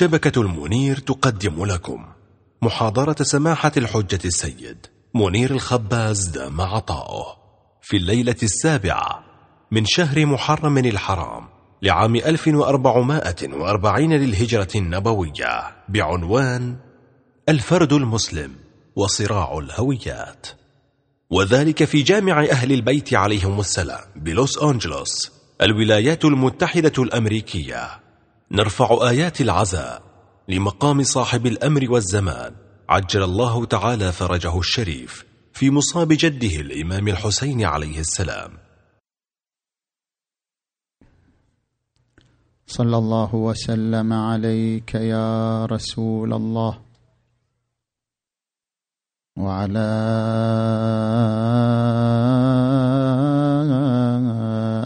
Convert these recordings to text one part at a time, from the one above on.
شبكة المنير تقدم لكم محاضرة سماحة الحجة السيد منير الخباز دام عطاؤه في الليلة السابعة من شهر محرم الحرام لعام 1440 للهجرة النبوية بعنوان الفرد المسلم وصراع الهويات. وذلك في جامع أهل البيت عليهم السلام بلوس أنجلوس الولايات المتحدة الأمريكية. نرفع آيات العزاء لمقام صاحب الأمر والزمان. عجل الله تعالى فرجه الشريف في مصاب جده الإمام الحسين عليه السلام. صلى الله وسلم عليك يا رسول الله. وعلى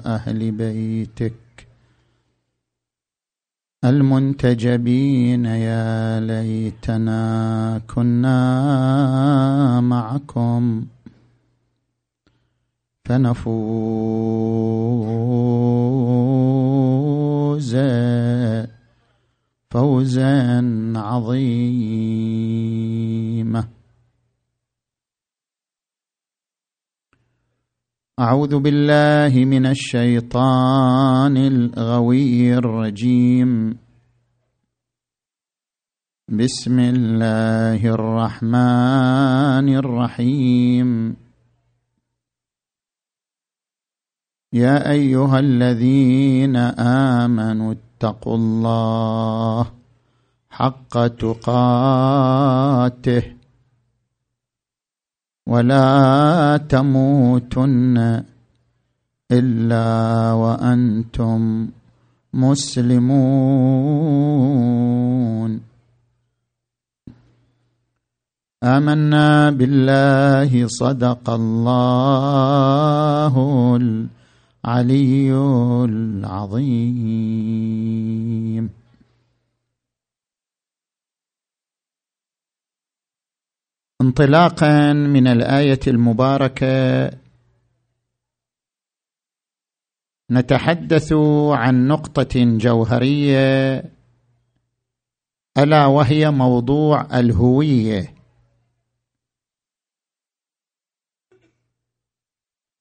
أهل بيتك. المنتجبين يا ليتنا كنا معكم فنفوز فوزا عظيما. أعوذ بالله من الشيطان الغوي الرجيم. بسم الله الرحمن الرحيم. يا أيها الذين آمنوا اتقوا الله حق تقاته ولا تموتن إلا وأنتم مسلمون. آمنا بالله صدق الله العلي العظيم. انطلاقا من الآية المباركة. نتحدث عن نقطة جوهرية ألا وهي موضوع الهوية.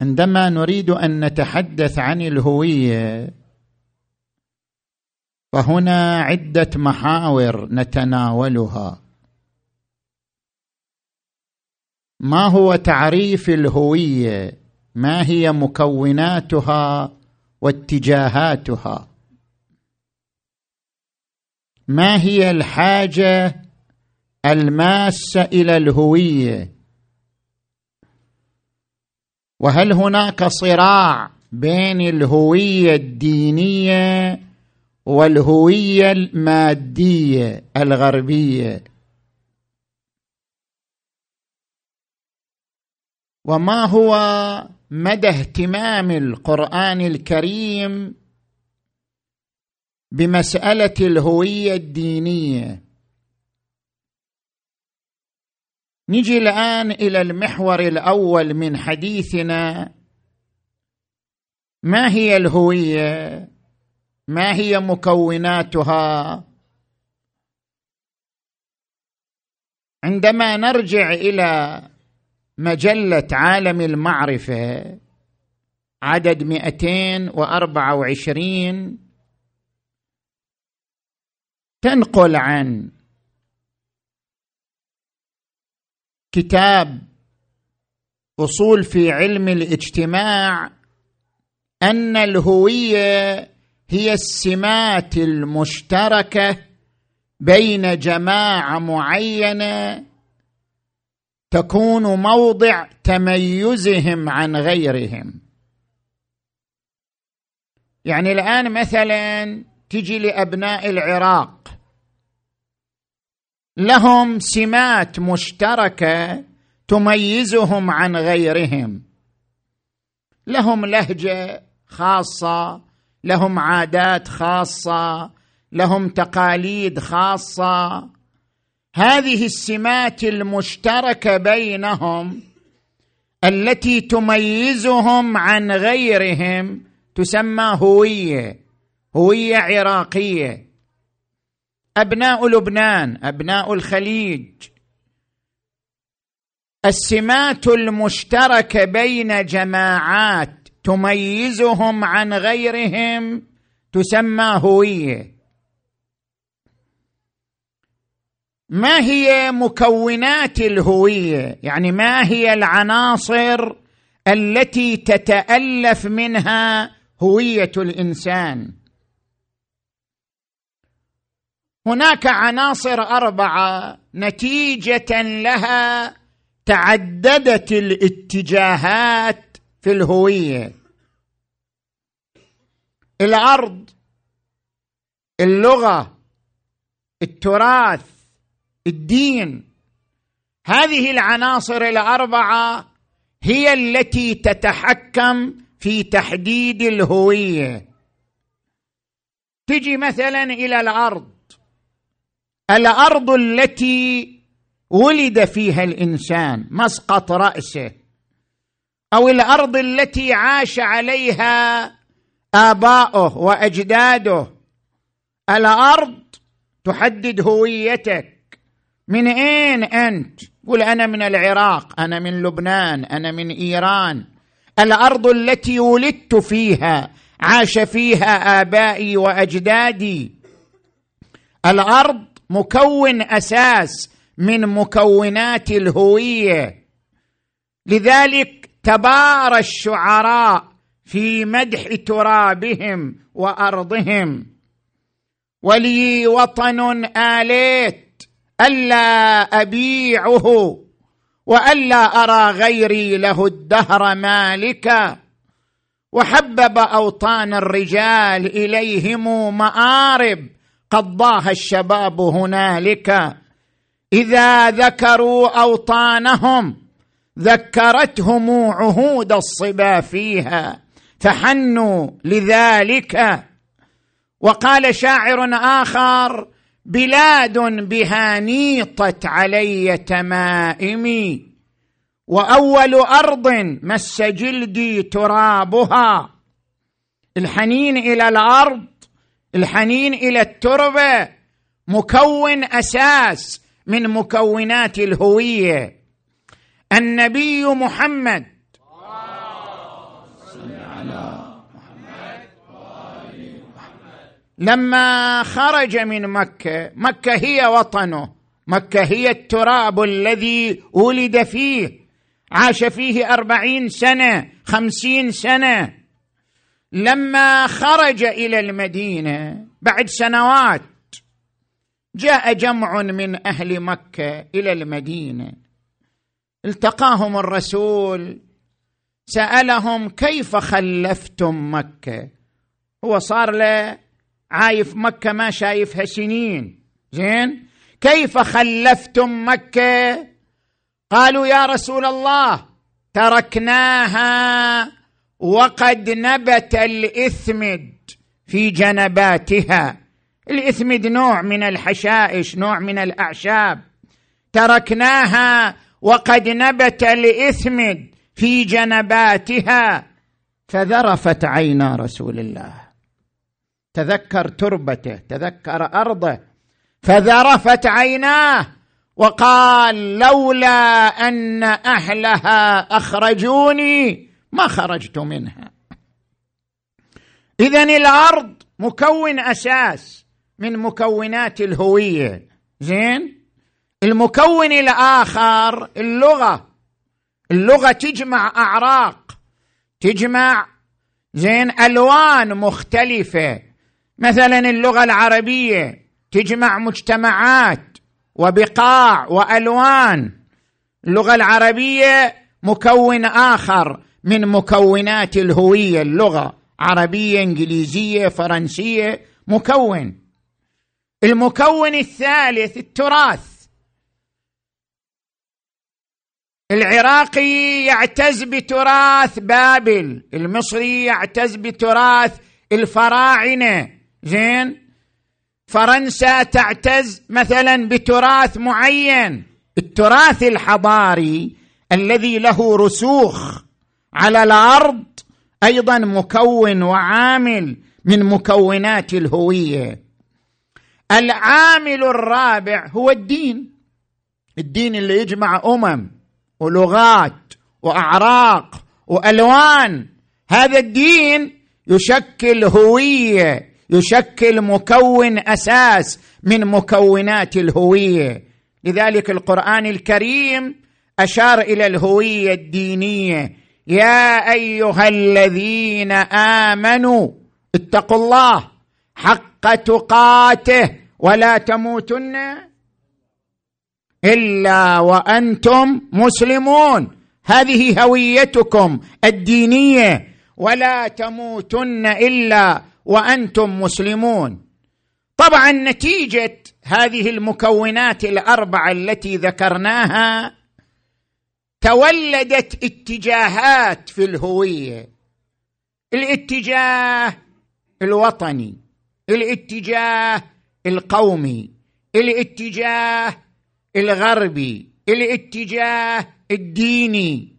عندما نريد أن نتحدث عن الهوية فهنا عدة محاور نتناولها. ما هو تعريف الهوية؟ ما هي مكوناتها واتجاهاتها؟ ما هي الحاجة الماسة إلى الهوية؟ وهل هناك صراع بين الهوية الدينية والهوية المادية الغربية؟ وما هو مدى اهتمام القرآن الكريم بمسألة الهوية الدينية؟ نجي الآن إلى المحور الأول من حديثنا. ما هي الهوية؟ ما هي مكوناتها؟ عندما نرجع إلى مجلة عالم المعرفة عدد 224 تنقل عن كتاب أصول في علم الاجتماع أن الهوية هي السمات المشتركة بين جماعة معينة تكون موضع تميزهم عن غيرهم. يعني الآن مثلا تجي لأبناء العراق. لهم سمات مشتركة تميزهم عن غيرهم. لهم لهجة خاصة لهم عادات خاصة لهم تقاليد خاصة. هذه السمات المشتركة بينهم التي تميزهم عن غيرهم تسمى هوية هوية عراقية. أبناء لبنان أبناء الخليج. السمات المشتركة بين جماعات تميزهم عن غيرهم تسمى هوية. ما هي مكونات الهوية؟ يعني ما هي العناصر التي تتألف منها هوية الإنسان؟ هناك عناصر أربعة نتيجة لها تعددت الاتجاهات في الهوية. الأرض اللغة التراث الدين. هذه العناصر الأربعة هي التي تتحكم في تحديد الهوية. تجي مثلا إلى الأرض. الأرض التي ولد فيها الإنسان مسقط رأسه. أو الأرض التي عاش عليها آباؤه وأجداده. الأرض تحدد هويتك. من أين أنت؟ قل أنا من العراق أنا من لبنان أنا من إيران. الأرض التي ولدت فيها عاش فيها آبائي وأجدادي. الأرض مكون أساس من مكونات الهوية. لذلك تبارى الشعراء في مدح ترابهم وأرضهم. ولي وطن آليت ألا أبيعه وألا أرى غيري له الدهر مالكا. وحبب أوطان الرجال إليهم مآرب. قضاها الشباب هنالك. إذا ذكروا أوطانهم ذكرتهم عهود الصبا فيها. فحنوا لذلك. وقال شاعر آخر بلاد بها نيطت علي تمائمي وأول أرض مس جلدي ترابها. الحنين إلى الأرض الحنين إلى التربة مكون أساس من مكونات الهوية. النبي محمد لما خرج من مكة مكة هي وطنه. مكة هي التراب الذي ولد فيه. عاش فيه أربعين سنة خمسين سنة. لما خرج إلى المدينة بعد سنوات جاء جمع من أهل مكة إلى المدينة. التقاهم الرسول سألهم كيف خلفتم مكة؟ هو صار له عايف مكة ما شايفها سنين. زين؟ كيف خلفتم مكة؟ قالوا يا رسول الله تركناها وقد نبت الإثمد في جنباتها. الإثمد نوع من الحشائش نوع من الأعشاب. تركناها وقد نبت الإثمد في جنباتها. فذرفت عينا رسول الله. تذكر تربته تذكر أرضه. فذرفت عيناه وقال لولا أن أهلها أخرجوني ما خرجت منها. اذا الأرض مكون أساس من مكونات الهوية. زين؟ المكون الآخر اللغة. اللغة تجمع أعراق تجمع زين ألوان مختلفة. مثلا اللغة العربية تجمع مجتمعات وبقاع وألوان. اللغة العربية مكون آخر من مكونات الهوية اللغة عربية إنجليزية فرنسية مكون. المكون الثالث التراث. العراقي يعتز بتراث بابل المصري يعتز بتراث الفراعنة. زين؟ فرنسا تعتز مثلا بتراث معين. التراث الحضاري الذي له رسوخ على الأرض أيضا مكون وعامل من مكونات الهوية. العامل الرابع هو الدين. الدين اللي يجمع أمم ولغات وأعراق وألوان. هذا الدين يشكل هوية يشكل مكون أساس من مكونات الهوية. لذلك القرآن الكريم أشار إلى الهوية الدينية. يا أيها الذين آمنوا اتقوا الله حق تقاته ولا تموتن إلا وأنتم مسلمون. هذه هويتكم الدينية. ولا تموتن إلا وأنتم مسلمون. طبعا نتيجة هذه المكونات الأربعة التي ذكرناها تولدت اتجاهات في الهوية. الاتجاه الوطني الاتجاه القومي الاتجاه الغربي الاتجاه الديني.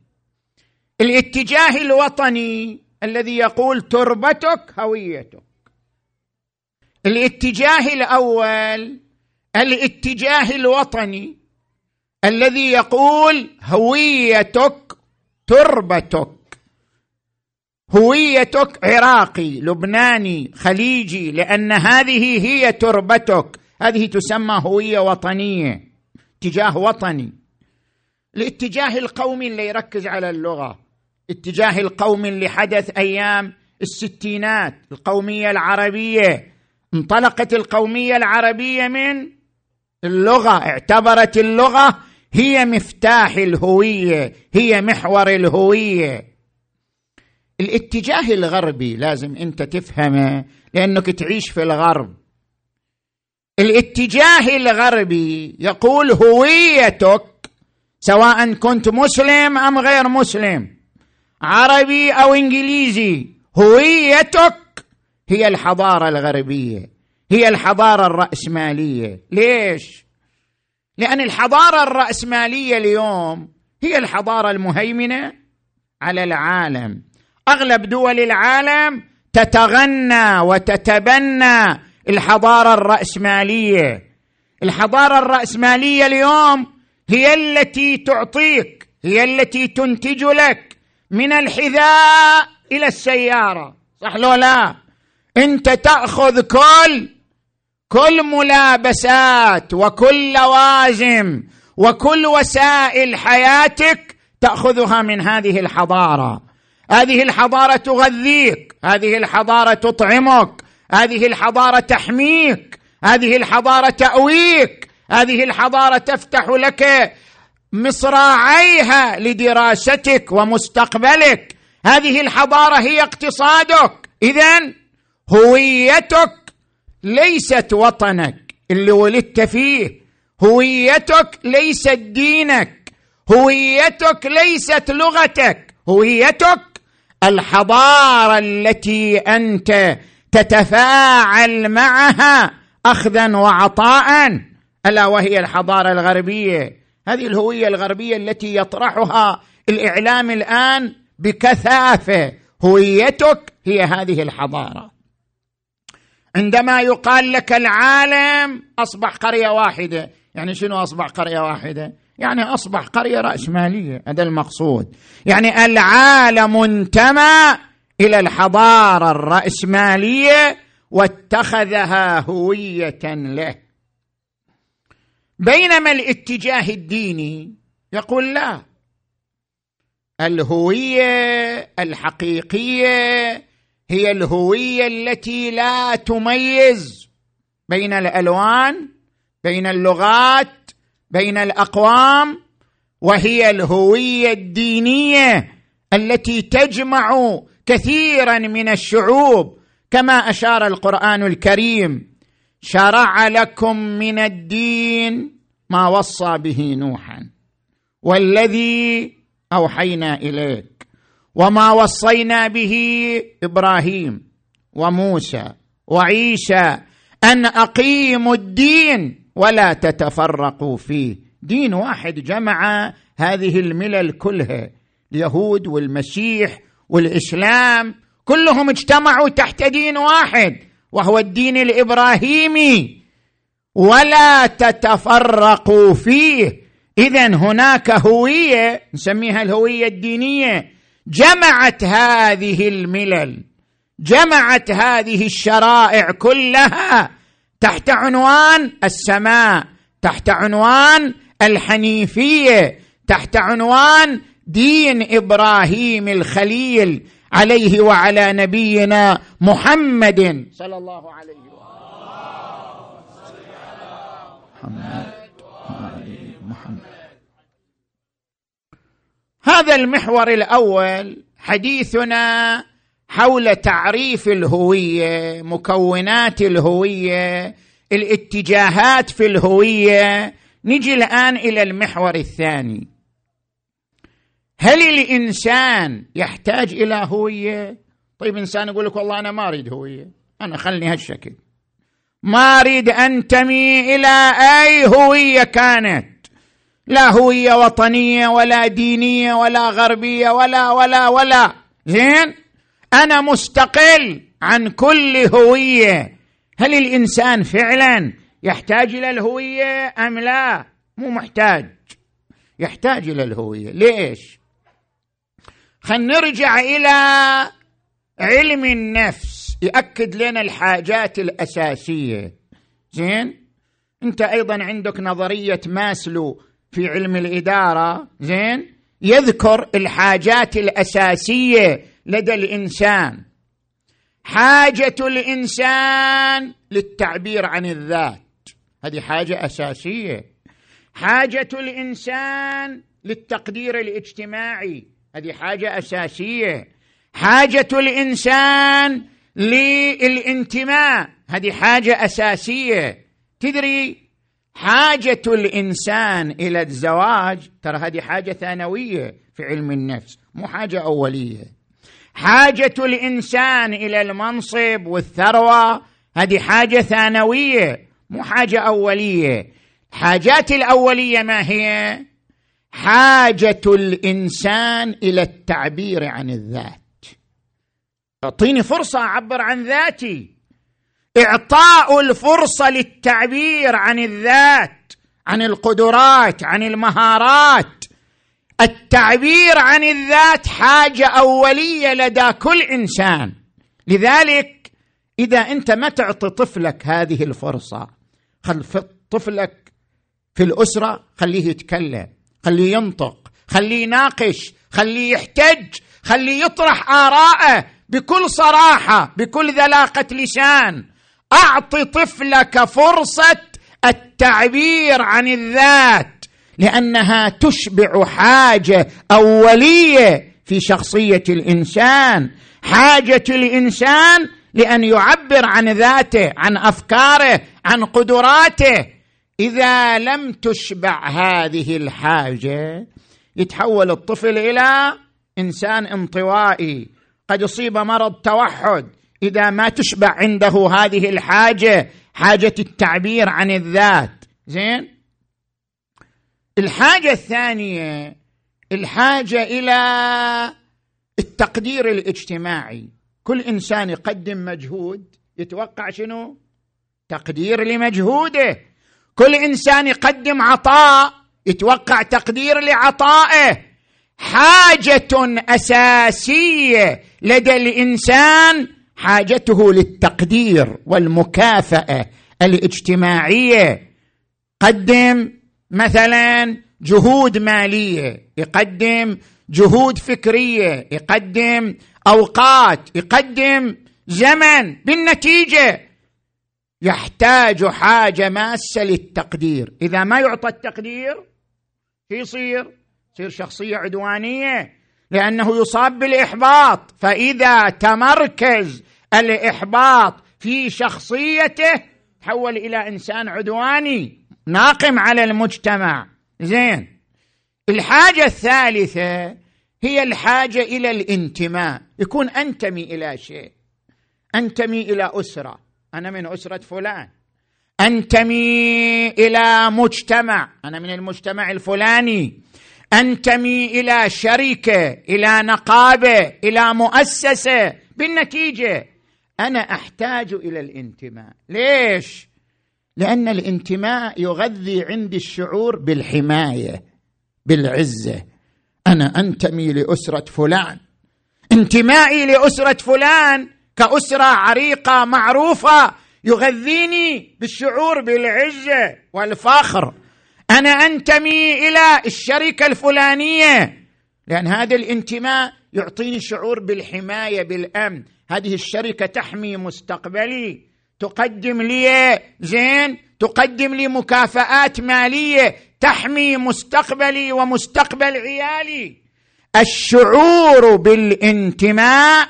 الاتجاه الوطني الذي يقول تربتك هويتك. الاتجاه الأول الاتجاه الوطني الذي يقول هويتك تربتك. هويتك عراقي لبناني خليجي لأن هذه هي تربتك. هذه تسمى هوية وطنية اتجاه وطني. الاتجاه القومي اللي يركز على اللغة. اتجاه القومي اللي حدث أيام الستينات القومية العربية. انطلقت القومية العربية من اللغة اعتبرت اللغة هي مفتاح الهوية هي محور الهوية. الاتجاه الغربي لازم أنت تفهمه لأنك تعيش في الغرب. الاتجاه الغربي يقول هويتك سواء كنت مسلم أم غير مسلم. عربي أو إنجليزي. هويتك هي الحضارة الغربية. هي الحضارة الرأسمالية. ليش؟ لأن الحضارة الرأسمالية اليوم هي الحضارة المهيمنة على العالم. أغلب دول العالم تتغنى وتتبنى الحضارة الرأسمالية. الحضارة الرأسمالية اليوم هي التي تعطيك هي التي تنتج لك. من الحذاء إلى السيارة. صح لو لا؟ أنت تأخذ كل كل ملابسات وكل لوازم وكل وسائل حياتك تأخذها من هذه الحضارة. هذه الحضارة تغذيك هذه الحضارة تطعمك هذه الحضارة تحميك هذه الحضارة تأويك هذه الحضارة تفتح لك مصراعيها لدراستك ومستقبلك. هذه الحضارة هي اقتصادك. اذا هويتك ليست وطنك اللي ولدت فيه. هويتك ليست دينك. هويتك ليست لغتك. هويتك الحضارة التي أنت تتفاعل معها اخذا وعطاء. ألا وهي الحضارة الغربية. هذه الهوية الغربية التي يطرحها الإعلام الآن بكثافة. هويتك هي هذه الحضارة. عندما يقال لك العالم أصبح قرية واحدة. يعني شنو أصبح قرية واحدة؟ يعني أصبح قرية رأسمالية هذا المقصود. يعني العالم انتمى إلى الحضارة الرأسمالية واتخذها هوية له. بينما الاتجاه الديني يقول لا. الهوية الحقيقية هي الهوية التي لا تميز بين الألوان بين اللغات بين الأقوام وهي الهوية الدينية التي تجمع كثيرا من الشعوب كما أشار القرآن الكريم. شرع لكم من الدين ما وصى به نوحا والذي أوحينا إليك وما وصينا به إبراهيم وموسى وعيسى أن أقيموا الدين ولا تتفرقوا فيه. دين واحد جمع هذه الملل كلها اليهود والمسيح والإسلام كلهم اجتمعوا تحت دين واحد. وهو الدين الإبراهيمي. ولا تتفرقوا فيه. اذا هناك هوية نسميها الهوية الدينية. جمعت هذه الملل جمعت هذه الشرائع كلها تحت عنوان السماء تحت عنوان الحنيفية تحت عنوان دين إبراهيم الخليل. عليه وعلى نبينا محمد. صلى الله عليه محمد هذا المحور الأول حديثنا حول تعريف الهوية مكونات الهوية الاتجاهات في الهوية. نجي الآن إلى المحور الثاني. هل الإنسان يحتاج إلى هوية؟ طيب إنسان يقول لك والله أنا ما أريد هوية. أنا خلني هالشكل. ما أريد انتمي إلى أي هوية كانت. لا هوية وطنية ولا دينية ولا غربية ولا ولا ولا. زين؟ أنا مستقل عن كل هوية. هل الإنسان فعلا يحتاج إلى الهوية أم لا؟ مو محتاج. يحتاج إلى الهوية. ليش؟ خلينا نرجع إلى علم النفس. ياكد لنا الحاجات الأساسية. زين؟ أنت أيضا عندك نظرية ماسلو في علم الإدارة. زين؟ يذكر الحاجات الأساسية لدى الإنسان. حاجة الإنسان للتعبير عن الذات. هذه حاجة أساسية. حاجة الإنسان للتقدير الاجتماعي. هذه حاجة أساسية. حاجة الإنسان للانتماء. هذه حاجة أساسية. تدري حاجة الإنسان إلى الزواج ترى هذه حاجة ثانوية في علم النفس مو حاجة أولية. حاجة الإنسان إلى المنصب والثروة هذه حاجة ثانوية مو حاجة أولية. الحاجات الأولية ما هي؟ حاجة الإنسان إلى التعبير عن الذات. أعطيني فرصة أعبر عن ذاتي. إعطاء الفرصة للتعبير عن الذات عن القدرات عن المهارات. التعبير عن الذات حاجة أولية لدى كل إنسان. لذلك إذا أنت ما تعطي طفلك هذه الفرصة خل طفلك في الأسرة خليه يتكلم. خليه ينطق خليه يناقش خليه يحتج خليه يطرح آراءه بكل صراحة بكل ذلاقة لسان. اعط طفلك فرصة التعبير عن الذات لأنها تشبع حاجة أولية في شخصية الإنسان. حاجة الإنسان لأن يعبر عن ذاته عن أفكاره عن قدراته. إذا لم تشبع هذه الحاجة يتحول الطفل إلى إنسان انطوائي. قد يصيب مرض توحد. إذا ما تشبع عنده هذه الحاجة حاجة التعبير عن الذات. زين؟ الحاجة الثانية الحاجة إلى التقدير الاجتماعي. كل إنسان يقدم مجهود يتوقع شنو؟ تقدير لمجهوده. كل إنسان يقدم عطاء يتوقع تقدير لعطائه. حاجة أساسية لدى الإنسان حاجته للتقدير والمكافأة الاجتماعية. قدم مثلا جهود مالية يقدم جهود فكرية يقدم أوقات يقدم زمن. بالنتيجة يحتاج حاجة ماسة للتقدير. إذا ما يعطى التقدير يصير؟ يصير شخصية عدوانية لأنه يصاب بالإحباط. فإذا تمركز الإحباط في شخصيته تحول إلى إنسان عدواني ناقم على المجتمع. زين. الحاجة الثالثة هي الحاجة إلى الانتماء. يكون أنتمي إلى شيء أنتمي إلى أسرة. أنا من أسرة فلان. انتمي إلى مجتمع. أنا من المجتمع الفلاني. انتمي إلى شركه إلى نقابة إلى مؤسسة. بالنتيجة أنا أحتاج إلى الانتماء. ليش؟ لأن الانتماء يغذي عندي الشعور بالحماية بالعزة. أنا انتمي لأسرة فلان. انتمائي لأسرة فلان كأسرة عريقة معروفة يغذيني بالشعور بالعزة والفخر. أنا أنتمي إلى الشركة الفلانية لأن هذا الانتماء يعطيني شعور بالحماية بالأمن. هذه الشركة تحمي مستقبلي تقدم لي زين تقدم لي مكافآت مالية تحمي مستقبلي ومستقبل عيالي. الشعور بالانتماء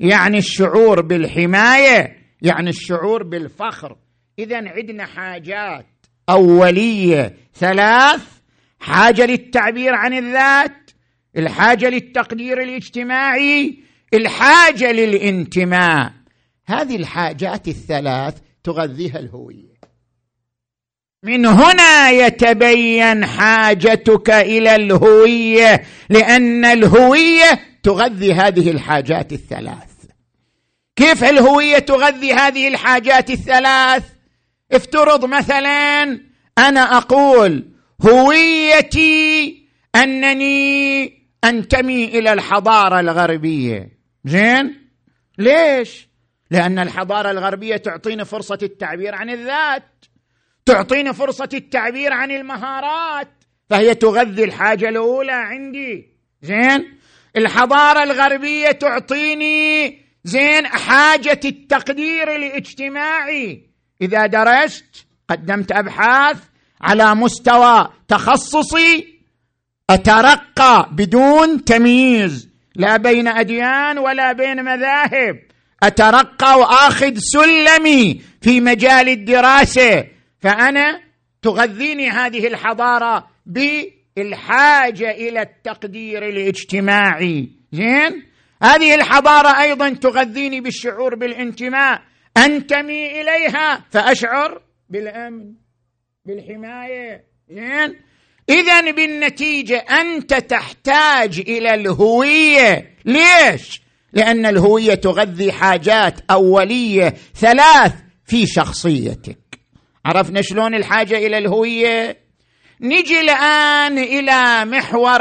يعني الشعور بالحماية يعني الشعور بالفخر. اذا عندنا حاجات أولية. ثلاث حاجة للتعبير عن الذات الحاجة للتقدير الاجتماعي الحاجة للانتماء. هذه الحاجات الثلاث تغذيها الهوية. من هنا يتبين حاجتك إلى الهوية لأن الهوية تغذي هذه الحاجات الثلاث. كيف الهويه تغذي هذه الحاجات الثلاث؟ افترض مثلا أنا أقول هويتي أنني أنتمي إلى الحضارة الغربية. زين؟ ليش؟ لأن الحضارة الغربية تعطيني فرصة التعبير عن الذات تعطيني فرصة التعبير عن المهارات فهي تغذي الحاجة الأولى عندي. زين؟ الحضارة الغربية تعطيني زين حاجة التقدير الاجتماعي. إذا درست قدمت أبحاث على مستوى تخصصي أترقى بدون تمييز. لا بين أديان ولا بين مذاهب. أترقى وآخذ سلمي في مجال الدراسة. فأنا تغذيني هذه الحضارة بالحاجة إلى التقدير الاجتماعي. زين؟ هذه الحضارة أيضا تغذيني بالشعور بالانتماء. أنتمي إليها فأشعر بالأمن بالحماية. زين؟ اذا بالنتيجة أنت تحتاج إلى الهوية. ليش؟ لأن الهوية تغذي حاجات أولية ثلاث في شخصيتك. عرفنا شلون الحاجة إلى الهوية؟ نجي الآن إلى محور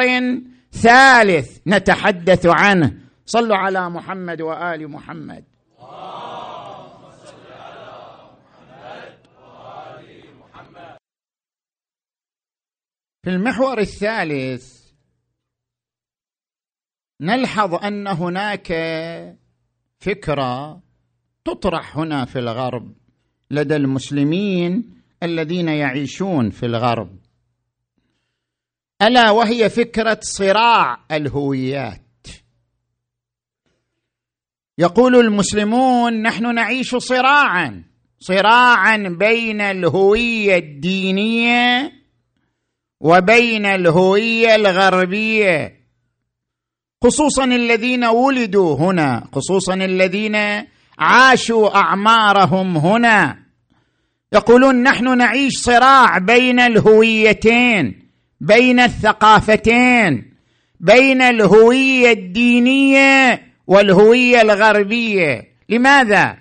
ثالث نتحدث عنه. صلوا على محمد وآل محمد. في المحور الثالث نلحظ أن هناك فكرة تطرح هنا في الغرب لدى المسلمين الذين يعيشون في الغرب. ألا وهي فكرة صراع الهويات. يقول المسلمون نحن نعيش صراعا صراعا بين الهوية الدينية وبين الهوية الغربية. خصوصا الذين ولدوا هنا خصوصا الذين عاشوا أعمارهم هنا. يقولون نحن نعيش صراع بين الهويتين بين الثقافتين بين الهوية الدينية والهوية الغربية. لماذا؟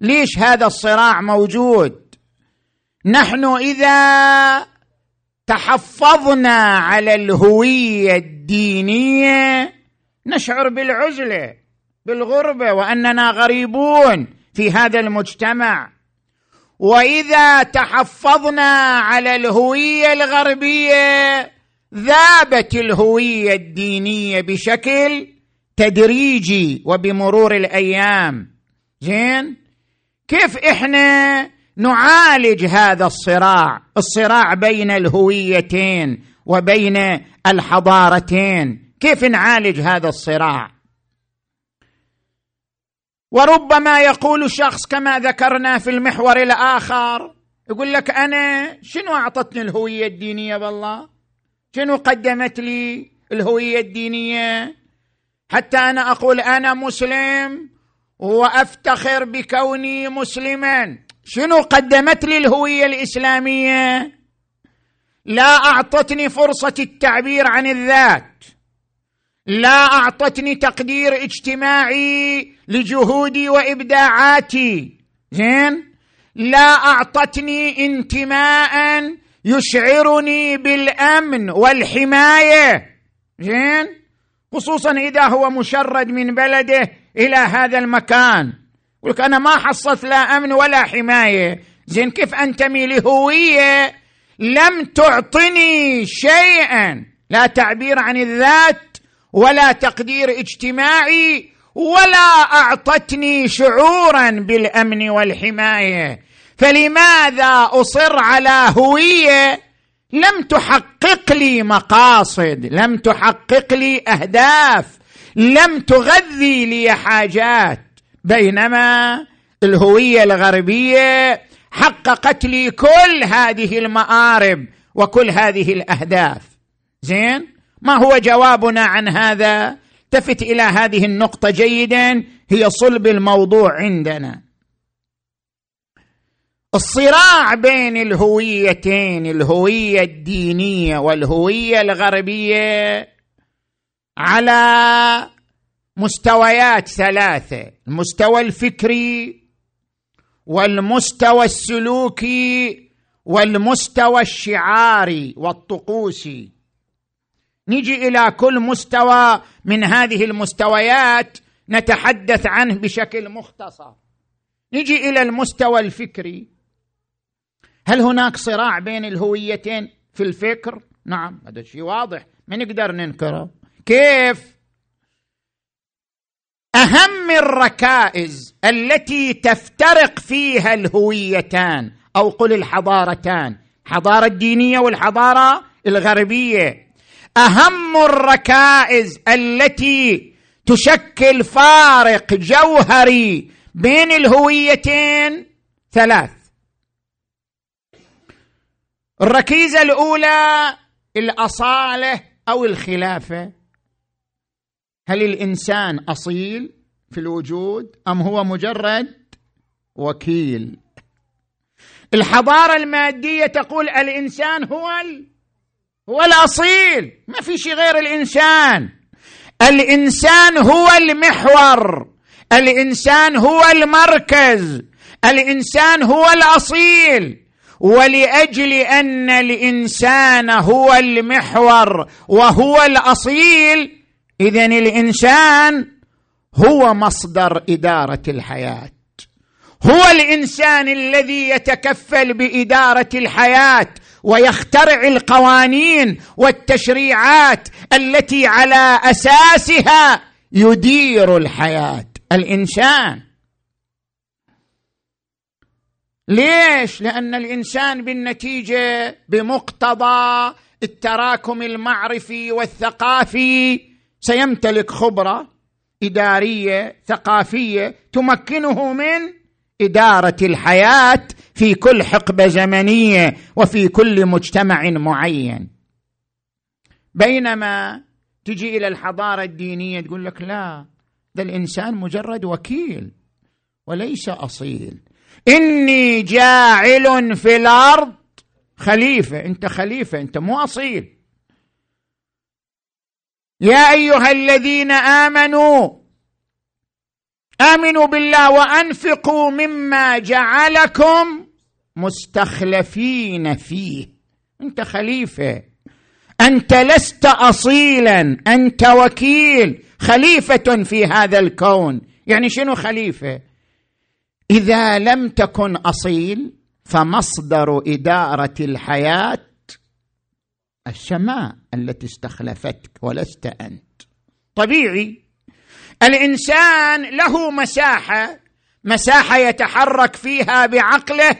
ليش هذا الصراع موجود؟ نحن إذا تحفظنا على الهوية الدينية نشعر بالعزلة بالغربة وأننا غريبون في هذا المجتمع. وإذا تحفظنا على الهوية الغربية ذابت الهوية الدينية بشكل تدريجي وبمرور الأيام. زين؟ كيف إحنا نعالج هذا الصراع؟ الصراع بين الهويتين وبين الحضارتين. كيف نعالج هذا الصراع؟ وربما يقول شخص كما ذكرنا في المحور الآخر يقول لك أنا شنو أعطتني الهوية الدينية بالله؟ شنو قدمت لي الهوية الدينية؟ حتى أنا أقول أنا مسلم وأفتخر بكوني مسلما. شنو قدمت لي الهوية الإسلامية؟ لا أعطتني فرصة التعبير عن الذات. لا أعطتني تقدير اجتماعي لجهودي وإبداعاتي. زين؟ لا أعطتني انتماء يشعرني بالأمن والحماية. زين؟ خصوصا إذا هو مشرد من بلده إلى هذا المكان. يقول أنا ما حصلت لا أمن ولا حماية. زين كيف انتمي لهويه لم تعطني شيئا. لا تعبير عن الذات ولا تقدير اجتماعي ولا أعطتني شعورا بالأمن والحماية. فلماذا أصر على هوية لم تحقق لي مقاصد لم تحقق لي أهداف لم تغذي لي حاجات. بينما الهوية الغربية حققت لي كل هذه المآرب وكل هذه الأهداف. زين؟ ما هو جوابنا عن هذا؟ التفت إلى هذه النقطة جيدا هي صلب الموضوع عندنا. الصراع بين الهويتين الهوية الدينية والهوية الغربية على مستويات ثلاثة المستوى الفكري والمستوى السلوكي والمستوى الشعاري والطقوسي. نجي إلى كل مستوى من هذه المستويات نتحدث عنه بشكل مختصر. نجي إلى المستوى الفكري. هل هناك صراع بين الهويتين في الفكر؟ نعم هذا شيء واضح. ما نقدر ننكره؟ كيف؟ أهم الركائز التي تفترق فيها الهويتان أو قل الحضارتان الحضاره الدينية والحضارة الغربية. أهم الركائز التي تشكل فارق جوهري بين الهويتين ثلاث. الركيزة الأولى الأصالة أو الخلافة. هل الإنسان أصيل في الوجود أم هو مجرد وكيل؟ الحضارة المادية تقول الإنسان هو ال... هو الأصيل ما في شيء غير الإنسان. الإنسان هو المحور الإنسان هو المركز الإنسان هو الأصيل. ولأجل أن الإنسان هو المحور وهو الأصيل اذا الإنسان هو مصدر إدارة الحياة. هو الإنسان الذي يتكفل بإدارة الحياة ويخترع القوانين والتشريعات التي على أساسها يدير الحياة. الإنسان ليش؟ لأن الإنسان بالنتيجة بمقتضى التراكم المعرفي والثقافي. سيمتلك خبرة إدارية ثقافية تمكنه من إدارة الحياة في كل حقبة زمنية وفي كل مجتمع معين. بينما تجي إلى الحضارة الدينية تقول لك لا ده الإنسان مجرد وكيل وليس أصيل. إني جاعل في الأرض خليفة. أنت خليفة أنت مو أصيل. يا أيها الذين آمنوا آمنوا بالله وأنفقوا مما جعلكم مستخلفين فيه. أنت خليفة. أنت لست اصيلا أنت وكيل. خليفة في هذا الكون. يعني شنو خليفة؟ إذا لم تكن أصيل فمصدر إدارة الحياة السماء التي استخلفتك ولست أنت. طبيعي. الإنسان له مساحة مساحة يتحرك فيها بعقله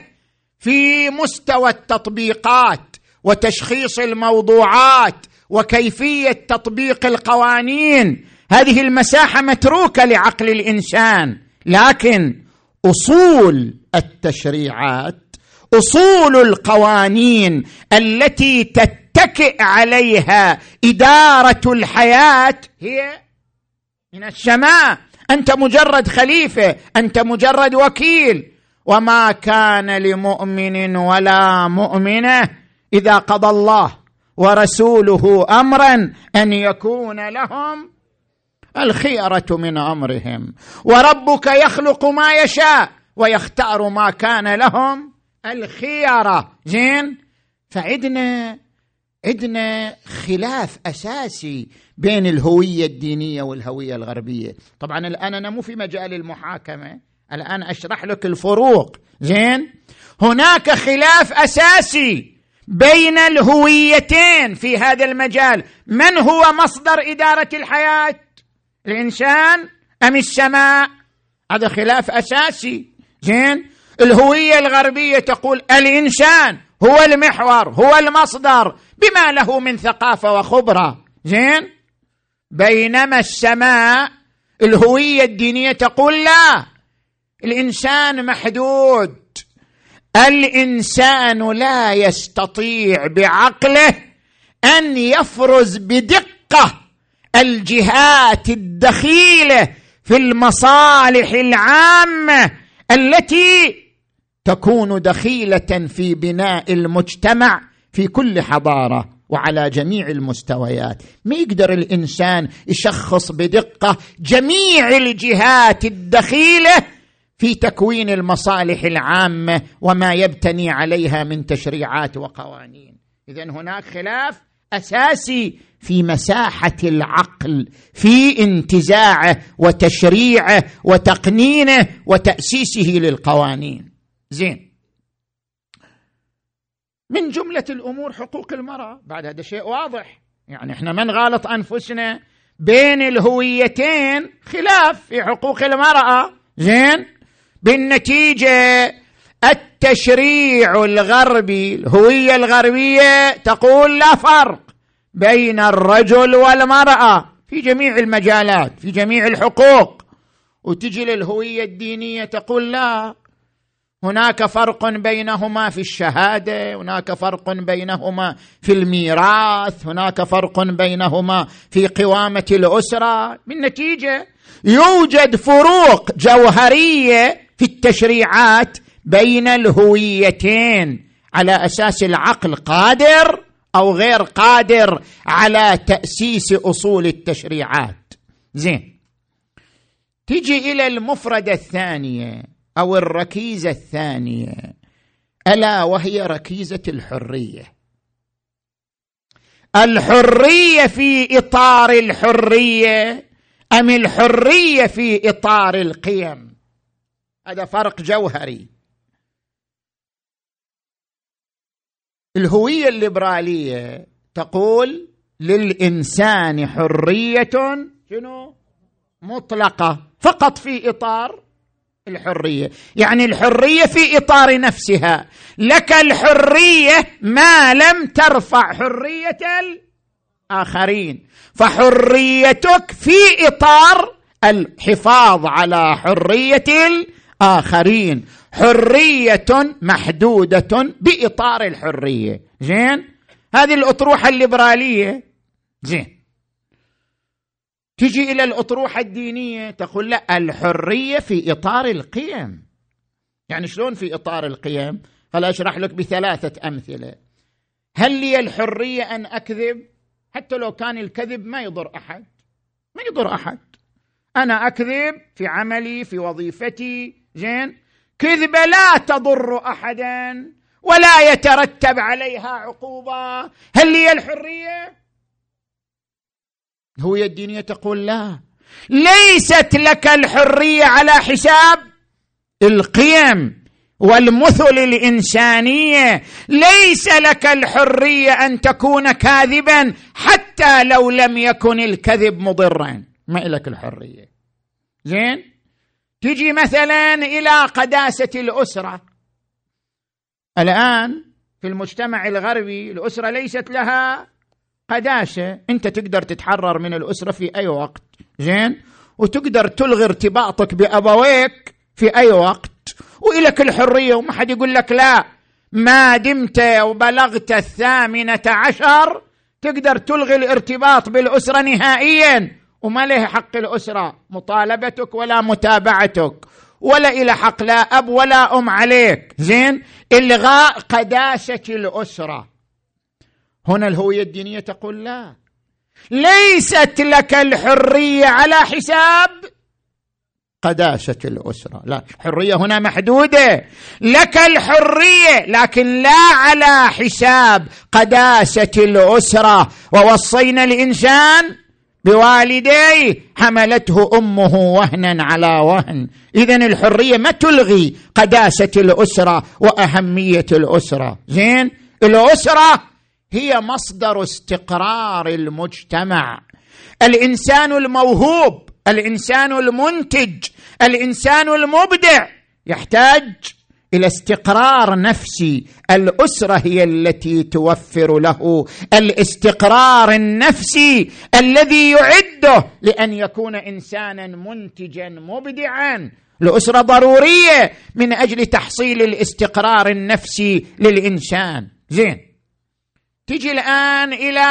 في مستوى التطبيقات وتشخيص الموضوعات وكيفية تطبيق القوانين. هذه المساحة متروكة لعقل الإنسان لكن أصول التشريعات أصول القوانين التي تتكئ عليها إدارة الحياة هي من السماء أنت مجرد خليفة أنت مجرد وكيل. وما كان لمؤمن ولا مؤمنة إذا قضى الله ورسوله امرا أن يكون لهم الخيرة من أمرهم. وربك يخلق ما يشاء ويختاروا ما كان لهم. الخيرة. زين؟ فعدنا عندنا خلاف أساسي بين الهوية الدينية والهوية الغربية. طبعا الآن أنا مو في مجال المحاكمة. الآن أشرح لك الفروق. زين؟ هناك خلاف أساسي بين الهويتين في هذا المجال. من هو مصدر إدارة الحياة؟ الإنسان أم السماء؟ هذا خلاف أساسي. زين؟ الهوية الغربية تقول الإنسان هو المحور هو المصدر بما له من ثقافة وخبرة. زين؟ بينما السماء الهوية الدينية تقول لا. الإنسان محدود. الإنسان لا يستطيع بعقله أن يفرز بدقة الجهات الدخيلة في المصالح العامة التي تكون دخيلة في بناء المجتمع في كل حضارة وعلى جميع المستويات. ما يقدر الإنسان يشخص بدقة جميع الجهات الدخيلة في تكوين المصالح العامة وما يبتني عليها من تشريعات وقوانين. اذا هناك خلاف أساسي في مساحة العقل في انتزاعه وتشريعه وتقنينه وتأسيسه للقوانين. زين. من جملة الأمور حقوق المرأة. بعد هذا شيء واضح. يعني إحنا ما نغالط أنفسنا بين الهويتين خلاف في حقوق المرأة. زين. بالنتيجة التشريع الغربي الهوية الغربية تقول لا فرق بين الرجل والمرأة في جميع المجالات في جميع الحقوق. وتجي للهوية الدينية تقول لا هناك فرق بينهما في الشهادة هناك فرق بينهما في الميراث هناك فرق بينهما في قوامة الأسرة. بالنتيجه يوجد فروق جوهرية في التشريعات بين الهويتين على أساس العقل قادر أو غير قادر على تأسيس أصول التشريعات. زين. تجي إلى المفردة الثانية أو الركيزة الثانية. ألا وهي ركيزة الحرية. الحرية في إطار الحرية أم الحرية في إطار القيم؟ هذا فرق جوهري. الهوية الليبرالية تقول للإنسان حرية شنو؟ مطلقة فقط في إطار الحرية. يعني الحرية في إطار نفسها. لك الحرية ما لم ترفع حرية الآخرين. فحريتك في إطار الحفاظ على حرية الآخرين. حرية محدودة بإطار الحرية. زين؟ هذه الأطروحة الليبرالية. زين. تجي إلى الأطروحة الدينية تقول لا الحرية في إطار القيم. يعني شلون في إطار القيم؟ خل أشرح لك بثلاثة أمثلة. هل لي الحرية أن أكذب؟ حتى لو كان الكذب ما يضر أحد. ما يضر أحد. أنا أكذب في عملي في وظيفتي. زين؟ كذبه لا تضر أحدا ولا يترتب عليها عقوبة. هل لي الحرية؟ الهويه الدينيه تقول لا. ليست لك الحرية على حساب القيم والمثل الإنسانية. ليس لك الحرية أن تكون كاذبا حتى لو لم يكن الكذب مضرا. ما لك الحرية. زين؟ تجي مثلا إلى قداسة الأسرة. الآن في المجتمع الغربي الأسرة ليست لها قداسة. أنت تقدر تتحرر من الأسرة في أي وقت. زين؟ وتقدر تلغي ارتباطك بأبويك في أي وقت. وإلك الحرية وما حد يقول لك لا. ما دمت وبلغت الثامنة عشر تقدر تلغي الارتباط بالأسرة نهائيا. وما له حق الأسرة مطالبتك ولا متابعتك. ولا إلى حق لا أب ولا أم عليك. زين؟ إلغاء قداسة الأسرة. هنا الهوية الدينية تقول لا. ليست لك الحرية على حساب قداسه الأسرة. لا الحريه هنا محدودة. لك الحرية لكن لا على حساب قداسه الأسرة. ووصينا الإنسان بوالديه حملته أمه وهنا على وهن. اذا الحرية ما تلغي قداسة الأسرة وأهمية الأسرة. زين؟ الأسرة هي مصدر استقرار المجتمع. الإنسان الموهوب الإنسان المنتج الإنسان المبدع يحتاج إلى استقرار نفسي. الأسرة هي التي توفر له الاستقرار النفسي الذي يعده لأن يكون إنسانا منتجا مبدعا. الأسرة ضرورية من أجل تحصيل الاستقرار النفسي للإنسان. زين. تجي الآن إلى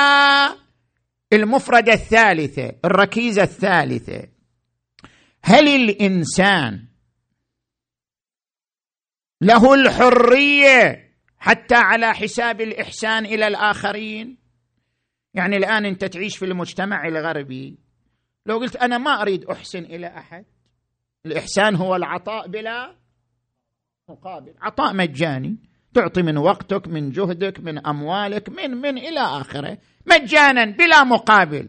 المفردة الثالثة الركيزة الثالثة. هل الإنسان له الحرية حتى على حساب الإحسان إلى الآخرين. يعني الآن أنت تعيش في المجتمع الغربي. لو قلت أنا ما أريد أحسن إلى أحد الإحسان هو العطاء بلا مقابل. عطاء مجاني. تعطي من وقتك من جهدك من أموالك من من إلى آخره. مجانا بلا مقابل.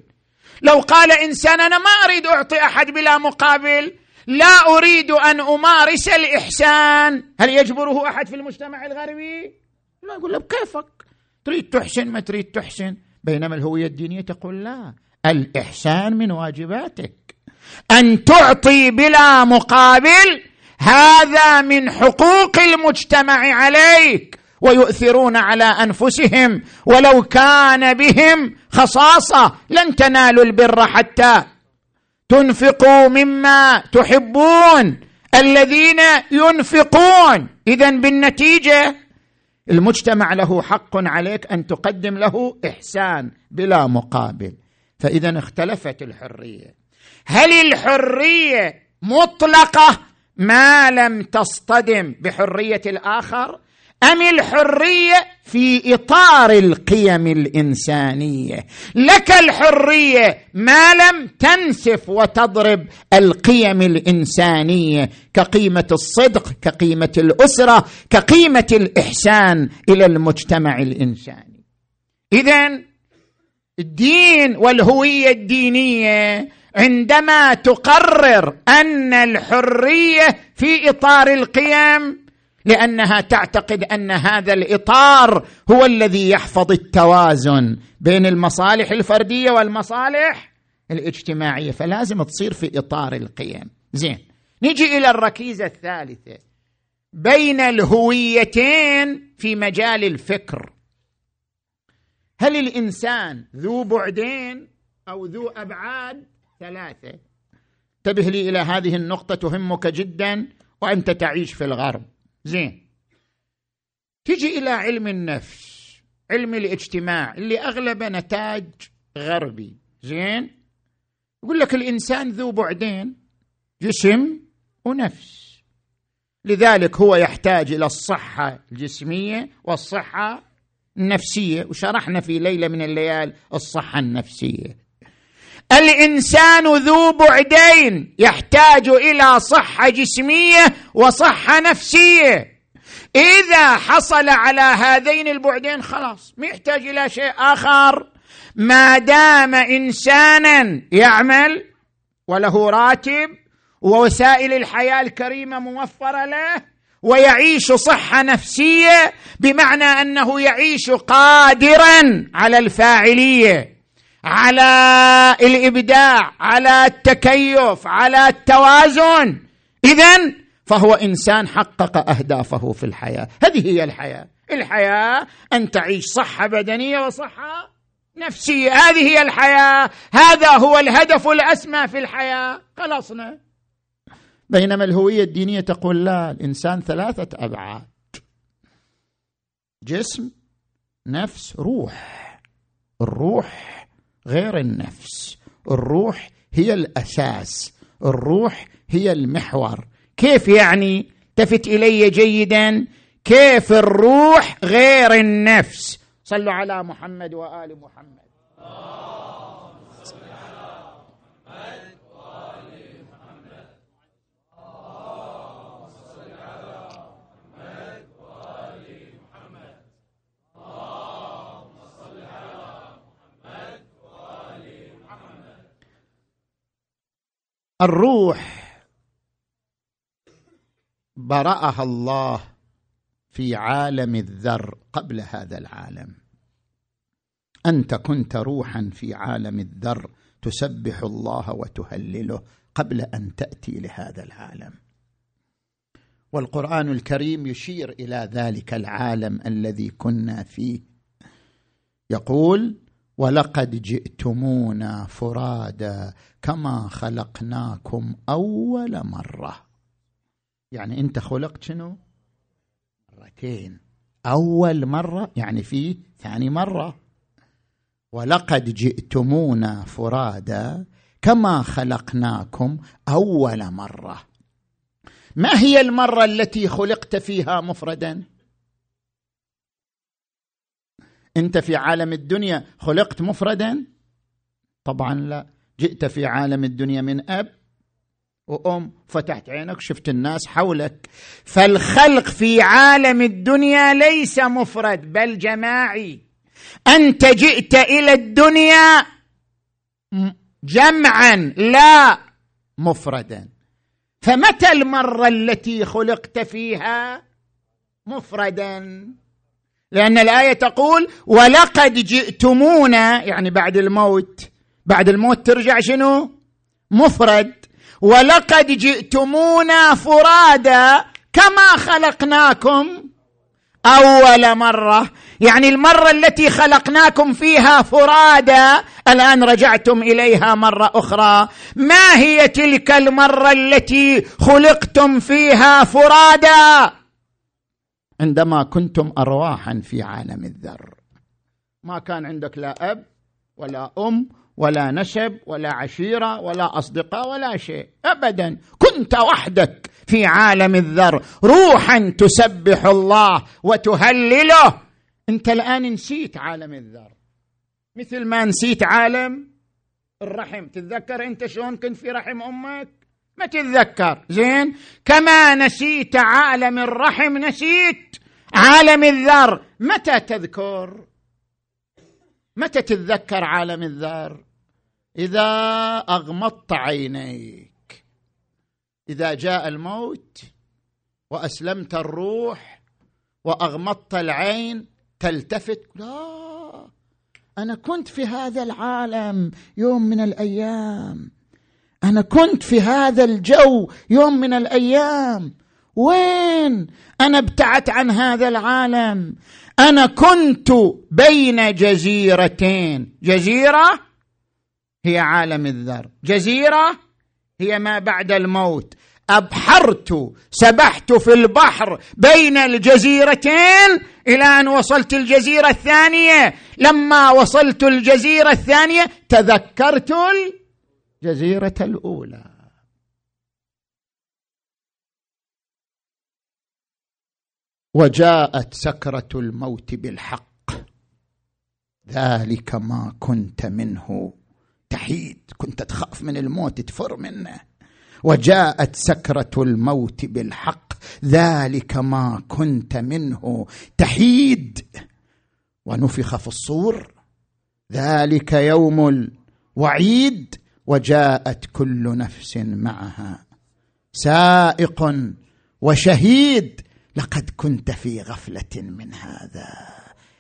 لو قال إنسان أنا ما أريد أعطي أحد بلا مقابل لا أريد أن أمارس الإحسان. هل يجبره أحد في المجتمع الغربي؟ لا يقول له بكيفك. تريد تحسن ما تريد تحسن. بينما الهوية الدينية تقول لا. الإحسان من واجباتك. أن تعطي بلا مقابل هذا من حقوق المجتمع عليك. ويؤثرون على أنفسهم. ولو كان بهم خصاصة لن تنالوا البر حتى تنفقوا مما تحبون الذين ينفقون. اذا بالنتيجة المجتمع له حق عليك أن تقدم له إحسان بلا مقابل. فاذا اختلفت الحرية. هل الحرية مطلقة؟ ما لم تصطدم بحرية الآخر؟ أم الحرية في إطار القيم الإنسانية؟ لك الحرية ما لم تنسف وتضرب القيم الإنسانية كقيمة الصدق كقيمة الأسرة كقيمة الإحسان إلى المجتمع الإنساني. اذا الدين والهوية الدينية عندما تقرر أن الحرية في إطار القيم لأنها تعتقد أن هذا الإطار هو الذي يحفظ التوازن بين المصالح الفردية والمصالح الاجتماعية. فلازم تصير في إطار القيم. زين. نجي إلى الركيزة الثالثة. بين الهويتين في مجال الفكر. هل الإنسان ذو بعدين أو ذو أبعاد؟ ثلاثة. انتبه لي إلى هذه النقطة تهمك جدا وأنت تعيش في الغرب. زين. تجي إلى علم النفس علم الاجتماع اللي اغلبه نتاج غربي. زين؟ يقول لك الإنسان ذو بعدين جسم ونفس. لذلك هو يحتاج إلى الصحة الجسمية والصحة النفسية. وشرحنا في ليلة من الليال الصحة النفسية. الإنسان ذو بعدين يحتاج إلى صحة جسمية وصحة نفسية. إذا حصل على هذين البعدين خلاص ما يحتاج إلى شيء آخر. ما دام إنسانا يعمل وله راتب ووسائل الحياة الكريمة موفرة له ويعيش صحة نفسية بمعنى أنه يعيش قادرا على الفاعلية. على الإبداع على التكيف على التوازن. اذا فهو إنسان حقق أهدافه في الحياة. هذه هي الحياة. الحياة أن تعيش صحة بدنية وصحة نفسية. هذه هي الحياة. هذا هو الهدف الأسمى في الحياة. خلصنا. بينما الهوية الدينية تقول لا الإنسان ثلاثة أبعاد. جسم نفس روح. الروح غير النفس. الروح هي الأساس. الروح هي المحور. كيف يعني تفت إلي جيدا؟ كيف الروح غير النفس؟ صلوا على محمد وآل محمد. الروح برأها الله في عالم الذر قبل هذا العالم. أنت كنت روحا في عالم الذر تسبح الله وتهلله قبل أن تأتي لهذا العالم. والقرآن الكريم يشير إلى ذلك العالم الذي كنا فيه. يقول ولقد جئتمونا فرادا كما خلقناكم أول مرة. يعني أنت خلقت شنو؟ مرتين. أول مرة يعني في ثاني مرة. ولقد جئتمونا فرادا كما خلقناكم أول مرة. ما هي المرة التي خلقت فيها مفردا؟ انت في عالم الدنيا خلقت مفردا؟ طبعا لا. جئت في عالم الدنيا من أب وأم فتحت عينك شفت الناس حولك. فالخلق في عالم الدنيا ليس مفرد بل جماعي. أنت جئت إلى الدنيا جمعا لا مفردا. فمتى المرة التي خلقت فيها مفردا؟ لأن الآية تقول ولقد جئتمونا يعني بعد الموت بعد الموت ترجع شنو؟ مفرد. ولقد جئتمونا فرادا كما خلقناكم أول مرة. يعني المرة التي خلقناكم فيها فرادا الآن رجعتم إليها مرة أخرى. ما هي تلك المرة التي خلقتم فيها فرادا عندما كنتم ارواحا في عالم الذر. ما كان عندك لا أب ولا أم ولا نسب ولا عشيرة ولا أصدقاء ولا شيء. ابدا. كنت وحدك في عالم الذر. روحا تسبح الله وتهلله. أنت الآن نسيت عالم الذر. مثل ما نسيت عالم الرحم. تتذكر أنت شلون كنت في رحم أمك؟ ما تتذكر؟ زين؟ كما نسيت عالم الرحم نسيت عالم الذر. متى تذكر؟ متى تتذكر عالم الذر؟ إذا أغمضت عينيك. إذا جاء الموت وأسلمت الروح وأغمضت العين تلتفت. لا أنا كنت في هذا العالم يوم من الأيام. أنا كنت في هذا الجو يوم من الأيام. وين؟ أنا ابتعدت عن هذا العالم. أنا كنت بين جزيرتين. جزيرة هي عالم الذر. جزيرة هي ما بعد الموت. أبحرت سبحت في البحر بين الجزيرتين إلى أن وصلت الجزيرة الثانية. لما وصلت الجزيرة الثانية تذكرت الجزيره الأولى. وجاءت سكرة الموت بالحق. ذلك ما كنت منه. تحيد كنت تخاف من الموت تفر منه. وجاءت سكرة الموت بالحق. ذلك ما كنت منه. تحيد. ونفخ في الصور. ذلك يوم الوعيد. وجاءت كل نفس معها. سائق وشهيد لقد كنت في غفلة من هذا.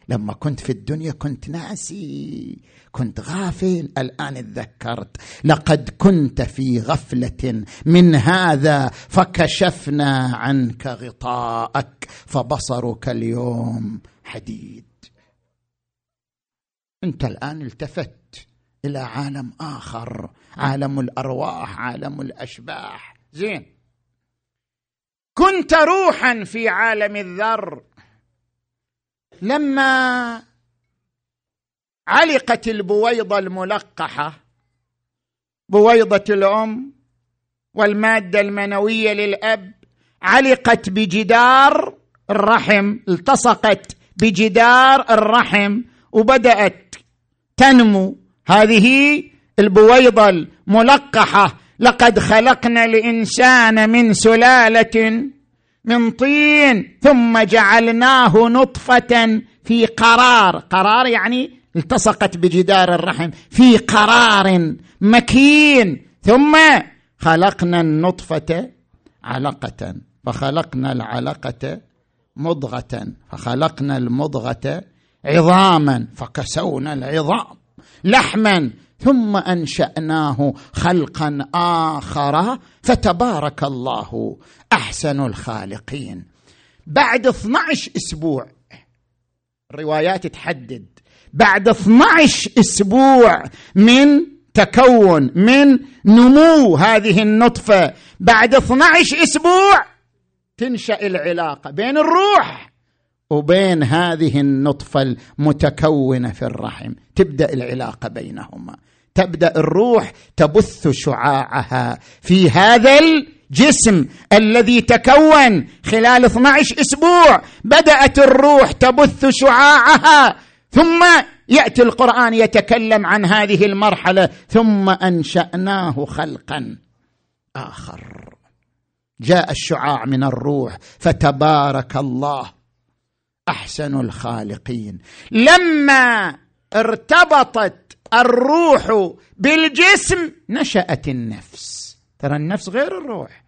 لما كنت في الدنيا كنت ناسي كنت غافل الآن تذكرت لقد كنت في غفلة من هذا فكشفنا عنك غطاءك فبصرك اليوم حديد. انت الآن التفت إلى عالم آخر عالم الأرواح عالم الأشباح. زين. كنت روحا في عالم الذر. لما علقت البويضة الملقحة بويضة الأم والمادة المنوية للأب علقت بجدار الرحم التصقت بجدار الرحم وبدأت تنمو. هذه البويضة الملقحة. لقد خلقنا الإنسان من سلالة من طين ثم جعلناه نطفة في قرار. قرار يعني التصقت بجدار الرحم. في قرار مكين. ثم خلقنا النطفة علقة فخلقنا العلقة مضغة فخلقنا المضغة عظاما فكسونا العظام. لحما ثم أنشأناه خلقا آخر فتبارك الله أحسن الخالقين. بعد 12 أسبوع الروايات تحدد بعد 12 أسبوع من تكون من نمو هذه النطفة بعد 12 أسبوع تنشأ العلاقة بين الروح. وبين هذه النطفة المتكونة في الرحم. تبدأ العلاقة بينهما. تبدأ الروح تبث شعاعها في هذا الجسم الذي تكون خلال 12 أسبوع. بدأت الروح تبث شعاعها ثم يأتي القرآن يتكلم عن هذه المرحلة ثم أنشأناه خلقا آخر. جاء الشعاع من الروح فتبارك الله أحسن الخالقين. لما ارتبطت الروح بالجسم نشأت النفس. ترى النفس غير الروح.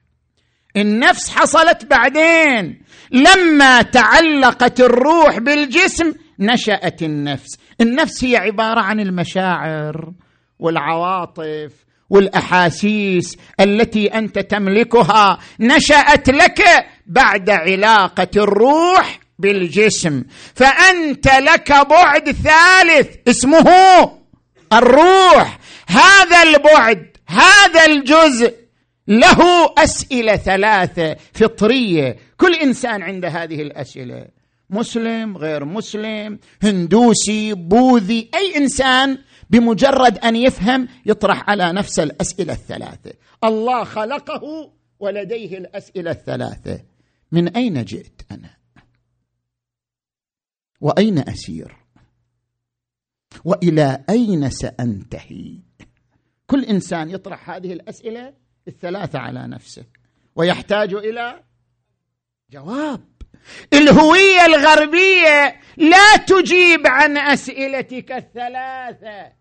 النفس حصلت بعدين. لما تعلقت الروح بالجسم نشأت النفس. النفس هي عبارة عن المشاعر والعواطف والأحاسيس التي أنت تملكها. نشأت لك بعد علاقة الروح بالجسم. فأنت لك بعد ثالث اسمه الروح. هذا البعد هذا الجزء له أسئلة ثلاثة فطرية. كل إنسان عنده هذه الأسئلة. مسلم غير مسلم هندوسي بوذي أي إنسان بمجرد أن يفهم يطرح على نفس الأسئلة الثلاثة. الله خلقه ولديه الأسئلة الثلاثة. من أين جئت أنا؟ وأين أسير؟ وإلى أين سأنتهي؟ كل إنسان يطرح هذه الأسئلة الثلاثة على نفسه ويحتاج إلى جواب. الهوية الغربية لا تجيب عن أسئلتك الثلاثة.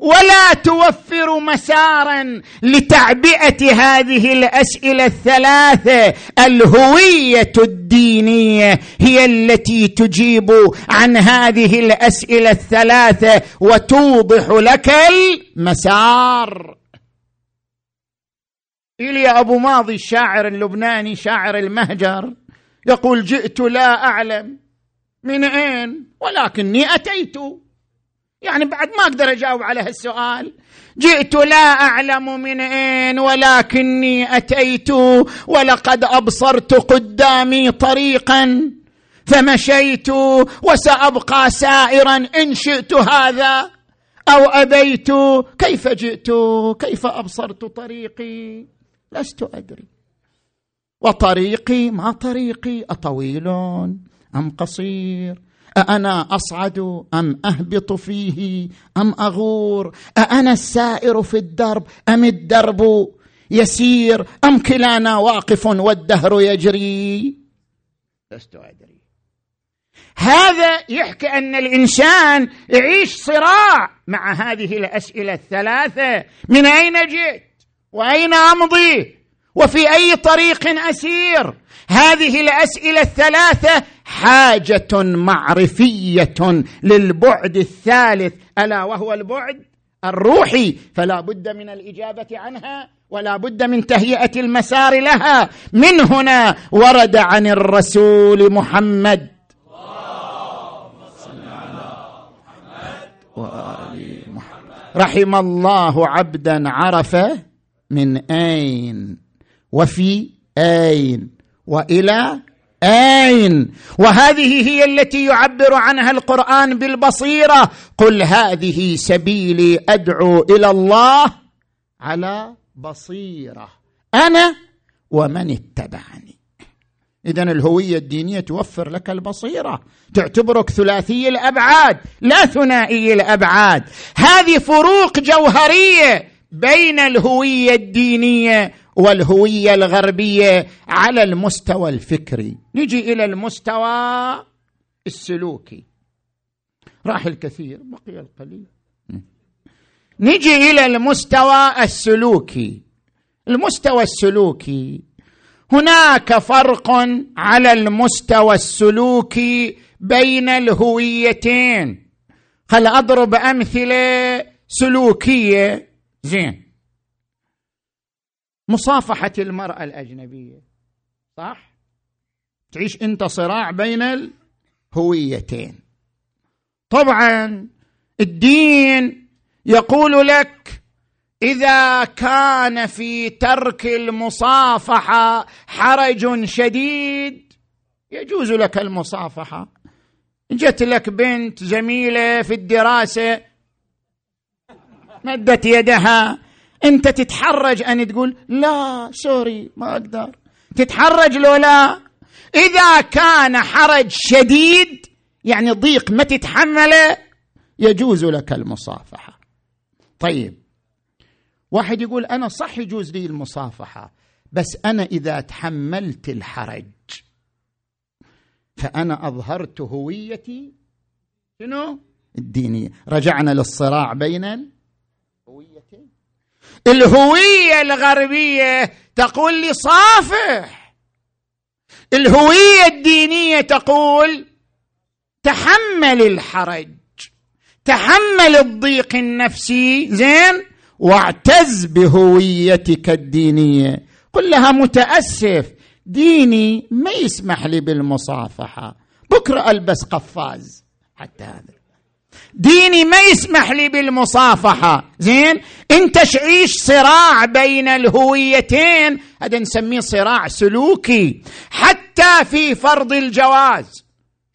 ولا توفر مسارا لتعبئة هذه الأسئلة الثلاثة الهوية الدينية هي التي تجيب عن هذه الأسئلة الثلاثة وتوضح لك المسار. إليا أبو ماضي الشاعر اللبناني شاعر المهجر يقول جئت لا أعلم من أين ولكني أتيت. يعني بعد ما أقدر أجاوب على هالسؤال جئت لا أعلم من أين ولكني أتيت ولقد أبصرت قدامي طريقا فمشيت وسأبقى سائرا إن شئت هذا أو أبيت. كيف جئت؟ كيف أبصرت طريقي؟ لست أدري. وطريقي ما طريقي؟ أطويل أم قصير؟ أأنا أصعد أم أهبط فيه أم أغور؟ أأنا السائر في الدرب أم الدرب يسير؟ أم كلانا واقف والدهر يجري؟ لست أدري. هذا يحكي أن الإنسان يعيش صراع مع هذه الأسئلة الثلاثة. من أين جئت؟ وأين أمضي؟ وفي أي طريق أسير. هذه الأسئلة الثلاثة حاجة معرفية للبعد الثالث. ألا وهو البعد الروحي؟ فلا بد من الإجابة عنها ولا بد من تهيئة المسار لها. من هنا ورد عن الرسول محمد. محمد رحم الله عبدا عرف من أين؟ وفي أين وإلى آين. وهذه هي التي يعبر عنها القرآن بالبصيرة. قل هذه سبيلي أدعو إلى الله على بصيرة. أنا ومن اتبعني. اذا الهوية الدينية توفر لك البصيرة. تعتبرك ثلاثي الأبعاد لا ثنائي الأبعاد. هذه فروق جوهرية بين الهوية الدينية والهوية الغربية على المستوى الفكري. نجي إلى المستوى السلوكي. راح الكثير بقي القليل. نجي إلى المستوى السلوكي. المستوى السلوكي هناك فرق على المستوى السلوكي بين الهويتين. خل أضرب أمثلة سلوكية. زين. مصافحة المرأة الأجنبية. صح؟ تعيش أنت صراع بين الهويتين. طبعا الدين يقول لك إذا كان في ترك المصافحة حرج شديد يجوز لك المصافحة. جت لك بنت جميله في الدراسة مدت يدها انت تتحرج ان تقول لا سوري ما أقدر. تتحرج لو لا. إذا كان حرج شديد يعني ضيق ما تتحمله يجوز لك المصافحة. طيب. واحد يقول أنا صح يجوز لي المصافحة بس أنا إذا تحملت الحرج فأنا أظهرت هويتي شنو؟ الدينية. رجعنا للصراع بين الهوية الغربية تقول لي صافح. الهوية الدينية تقول تحمل الحرج تحمل الضيق النفسي زين؟ واعتز بهويتك الدينية. قل لها متأسف ديني ما يسمح لي بالمصافحة. بكرة ألبس قفاز. حتى هذا. ديني ما يسمح لي بالمصافحة. زين؟ انت تعيش صراع بين الهويتين. هذا نسميه صراع سلوكي. حتى في فرض الجواز.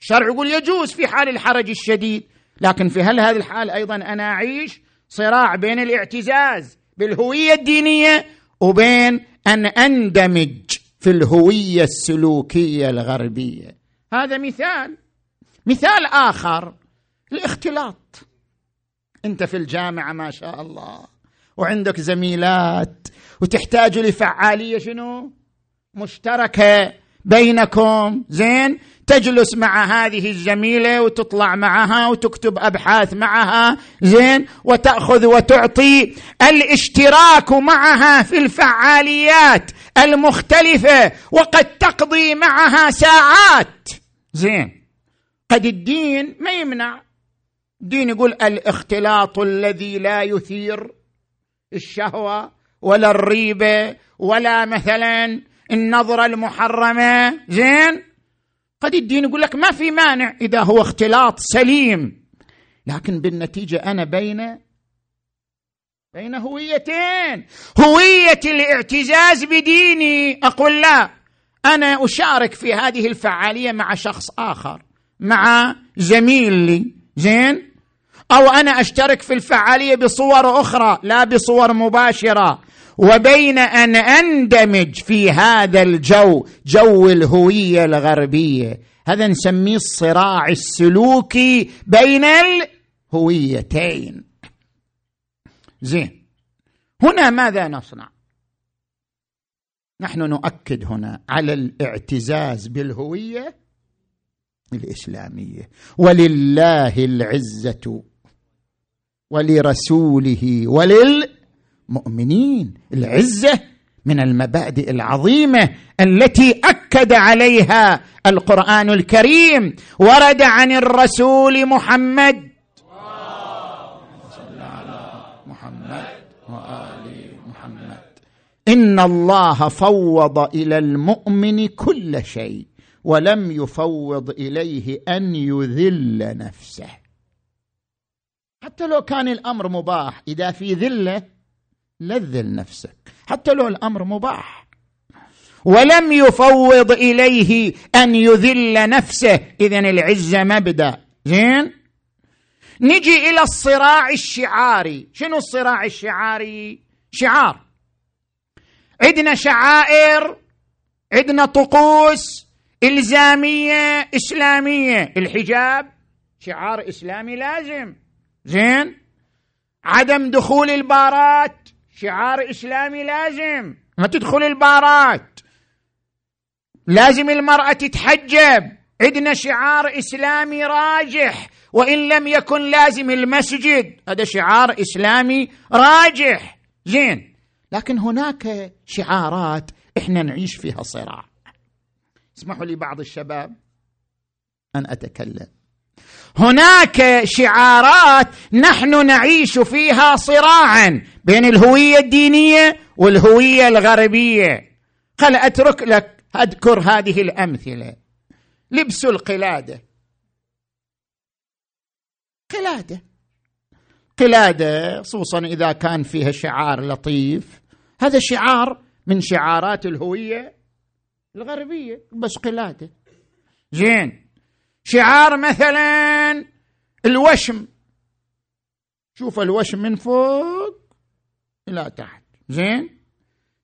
الشرع يقول يجوز في حال الحرج الشديد. لكن في هل هذه الحال أيضا أنا أعيش صراع بين الاعتزاز بالهوية الدينية وبين أن أندمج في الهوية السلوكية الغربية؟ هذا مثال. مثال آخر. الاختلاط. انت في الجامعة ما شاء الله وعندك زميلات وتحتاج لفعالية شنو؟ مشتركة بينكم. زين تجلس مع هذه الزميلة وتطلع معها وتكتب أبحاث معها. زين وتأخذ وتعطي الاشتراك معها في الفعاليات المختلفة وقد تقضي معها ساعات. زين قد الدين ما يمنع الدين يقول الاختلاط الذي لا يثير الشهوة ولا الريبه ولا مثلا النظرة المحرمة. زين؟ قد الدين يقول لك ما في مانع إذا هو اختلاط سليم. لكن بالنتيجة أنا بين بين هويتين. هويه الاعتزاز بديني. أقول لا أنا أشارك في هذه الفعالية مع شخص آخر مع زميل لي. زين؟ أو أنا أشترك في الفعالية بصور أخرى لا بصور مباشرة. وبين أن أندمج في هذا الجو جو الهوية الغربية. هذا نسميه الصراع السلوكي بين الهويتين. زين. هنا ماذا نصنع؟ نحن نؤكد هنا على الاعتزاز بالهوية الإسلامية. ولله العزة ولرسوله وللمؤمنين. العزة من المبادئ العظيمة التي أكد عليها القرآن الكريم. ورد عن الرسول محمد. محمد وآل محمد إن الله فوض إلى المؤمن كل شيء. ولم يفوض إليه أن يذل نفسه. حتى لو كان الأمر مباح إذا في ذلة لذل نفسك. حتى لو الأمر مباح. ولم يفوض إليه أن يذل نفسه. اذا العزة مبدأ. زين؟ نجي إلى الصراع الشعاري. شنو الصراع الشعاري؟ شعار. عندنا شعائر عندنا طقوس إلزامية إسلامية. الحجاب شعار إسلامي لازم. زين؟ عدم دخول البارات شعار إسلامي لازم. ما تدخل البارات. لازم المرأة تتحجب. عندنا شعار إسلامي راجح. وإن لم يكن لازم المسجد. هذا شعار إسلامي راجح. زين؟ لكن هناك شعارات إحنا نعيش فيها صراع. اسمحوا لي بعض الشباب أن أتكلم. هناك شعارات نحن نعيش فيها صراعا بين الهوية الدينية والهوية الغربية. خل أترك لك أذكر هذه الأمثلة. لبس القلادة. قلادة. قلادة خصوصا إذا كان فيها شعار لطيف. هذا شعار من شعارات الهوية الغربية بس قلاده زين. شعار مثلا الوشم. شوف الوشم من فوق إلى تحت. زين.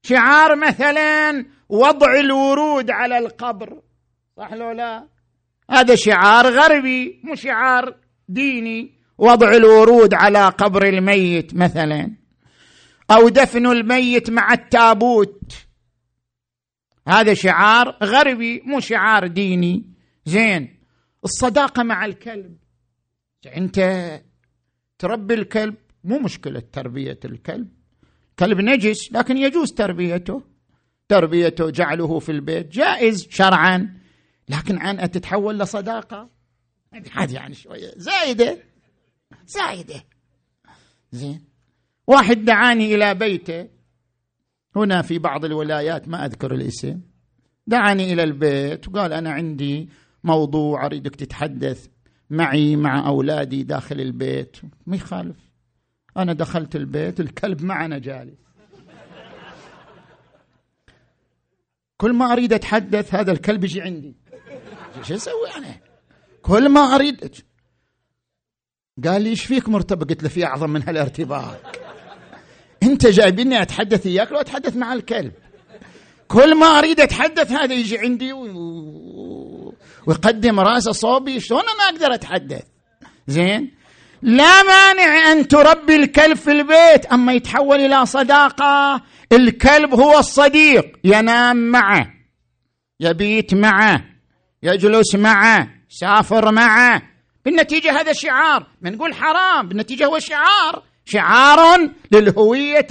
شعار مثلا وضع الورود على القبر. صح لو لا؟ هذا شعار غربي مو شعار ديني. وضع الورود على قبر الميت مثلا. أو دفن الميت مع التابوت. هذا شعار غربي مو شعار ديني. زين الصداقة مع الكلب. انت تربي الكلب مو مشكلة تربية الكلب. كلب نجس لكن يجوز تربيته. تربيته جعله في البيت. جائز شرعا لكن عن تتحول لصداقة؟ هذه يعني شوية. زايدة. زايدة. زين. واحد دعاني إلى بيته. هنا في بعض الولايات ما أذكر الاسم. دعاني إلى البيت وقال أنا عندي موضوع أريدك تتحدث معي مع أولادي داخل البيت. ما يخالف. أنا دخلت البيت الكلب معنا جالس. كل ما أريد أتحدث هذا الكلب يجي عندي. شو أسوي أنا؟ كل ما أريد. قال لي إيش فيك مرتبط قلت له في أعظم من هالارتباط انت جايبني اتحدث إياك؟ لو اتحدث مع الكلب. كل ما اريد اتحدث هذا يجي عندي و... ويقدم راسه صوبي شلون أنا أقدر أتحدث؟ زين؟ لا مانع أن تربي الكلب في البيت أما يتحول إلى صداقة الكلب هو الصديق ينام معه يبيت معه يجلس معه سافر معه. بالنتيجة هذا شعار. نقول حرام بالنتيجة هو شعار. شعار للهوية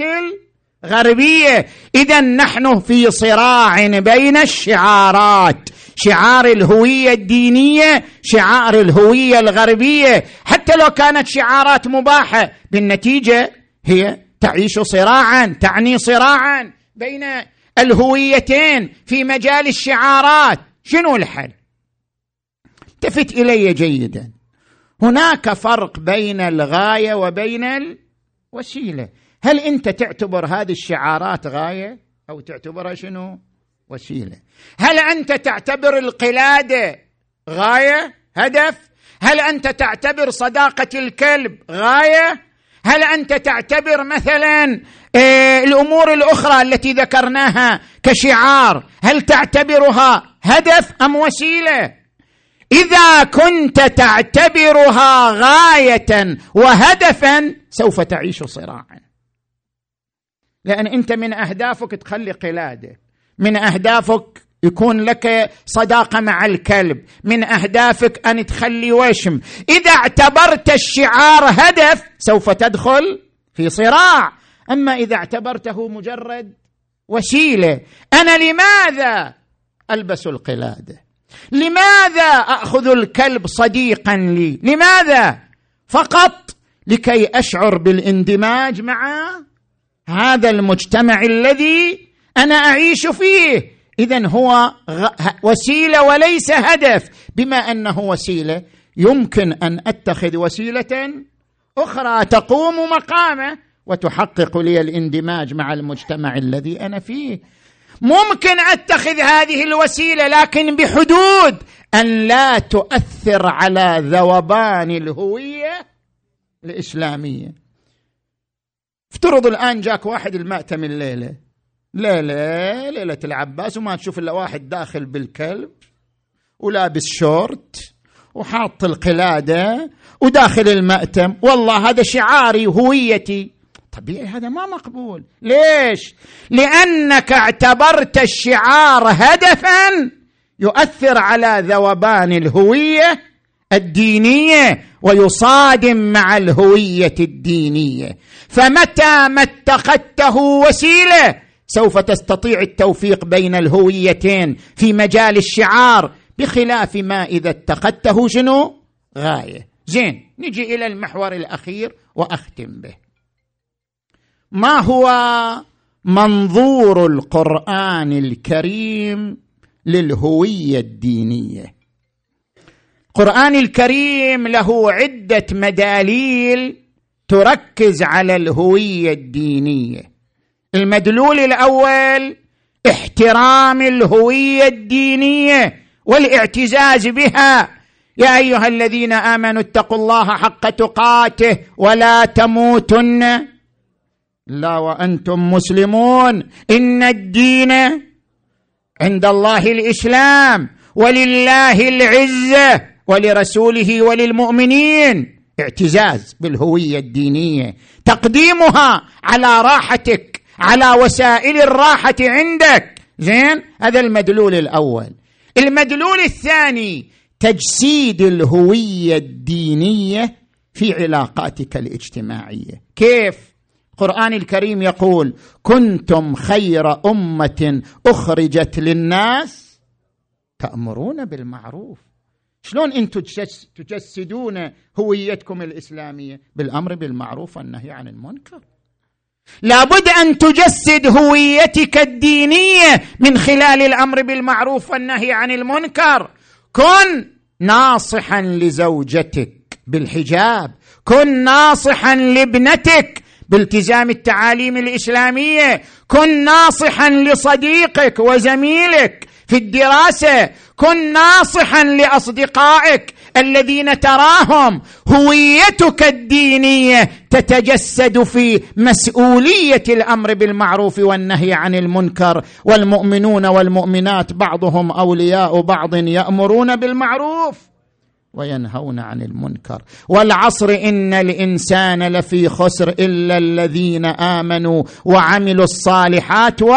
الغربية. إذا نحن في صراع بين الشعارات. شعار الهوية الدينية شعار الهوية الغربية. حتى لو كانت شعارات مباحة بالنتيجة هي تعيش صراعا تعني صراعا بين الهويتين في مجال الشعارات. شنو الحل؟ التفت إلي جيدا. هناك فرق بين الغاية وبين الوسيله هل أنت تعتبر هذه الشعارات غاية؟ أو تعتبرها شنو؟ وسيلة. هل أنت تعتبر القلادة غاية؟ هدف. هل أنت تعتبر صداقة الكلب غاية؟ هل أنت تعتبر مثلا آه، الأمور الأخرى التي ذكرناها كشعار هل تعتبرها هدف أم وسيلة؟ إذا كنت تعتبرها غاية وهدفا سوف تعيش صراعا. لأن أنت من أهدافك تخلي قلادة. من أهدافك يكون لك صداقة مع الكلب. من أهدافك أن تخلي وشم. إذا اعتبرت الشعار هدف سوف تدخل في صراع. أما إذا اعتبرته مجرد وسيلة أنا لماذا ألبس القلادة؟ لماذا أخذ الكلب صديقا لي؟ لماذا؟ فقط لكي أشعر بالاندماج مع هذا المجتمع الذي أنا أعيش فيه. اذا هو وسيلة وليس هدف. بما أنه وسيلة يمكن أن أتخذ وسيلة أخرى تقوم مقامه وتحقق لي الاندماج مع المجتمع الذي أنا فيه. ممكن أتخذ هذه الوسيلة لكن بحدود أن لا تؤثر على ذوبان الهوية الإسلامية. افترض الآن جاك واحد المأتم الليلة ليلة. ليلة العباس وما تشوف إلا واحد داخل بالكلب ولابس شورت وحاط القلادة وداخل المأتم والله هذا شعاري هويتي. طبيعي هذا ما مقبول. ليش؟ لأنك اعتبرت الشعار هدفا يؤثر على ذوبان الهوية الدينية ويصادم مع الهوية الدينية. فمتى ما اتخذته وسيلة سوف تستطيع التوفيق بين الهويتين في مجال الشعار بخلاف ما إذا اتخذته شنو؟ غاية. زين نجي إلى المحور الأخير وأختم به. ما هو منظور القرآن الكريم للهوية الدينية؟ القران الكريم له عدة مداليل تركز على الهوية الدينية. المدلول الأول احترام الهوية الدينية والاعتزاز بها. يا أيها الذين آمنوا اتقوا الله حق تقاته ولا تموتن لا وأنتم مسلمون. إن الدين عند الله الإسلام ولله العزة ولرسوله وللمؤمنين. اعتزاز بالهوية الدينية. تقديمها على راحتك على وسائل الراحة عندك. زين؟ هذا المدلول الأول. المدلول الثاني تجسيد الهوية الدينية في علاقاتك الاجتماعية. كيف؟ القرآن الكريم يقول كنتم خير أمة أخرجت للناس تأمرون بالمعروف. شلون أنتم تجسدون هويتكم الإسلامية؟ بالأمر بالمعروف والنهي عن المنكر. لابد أن تجسد هويتك الدينية من خلال الأمر بالمعروف والنهي عن المنكر. كن ناصحا لزوجتك بالحجاب. كن ناصحا لابنتك بالتزام التعاليم الإسلامية. كن ناصحا لصديقك وزميلك في الدراسة. كن ناصحا لأصدقائك الذين تراهم. هويتك الدينية تتجسد في مسؤولية الأمر بالمعروف والنهي عن المنكر. والمؤمنون والمؤمنات بعضهم أولياء بعض يأمرون بالمعروف. وينهون عن المنكر. والعصر إن الإنسان لفي خسر إلا الذين آمنوا وعملوا الصالحات و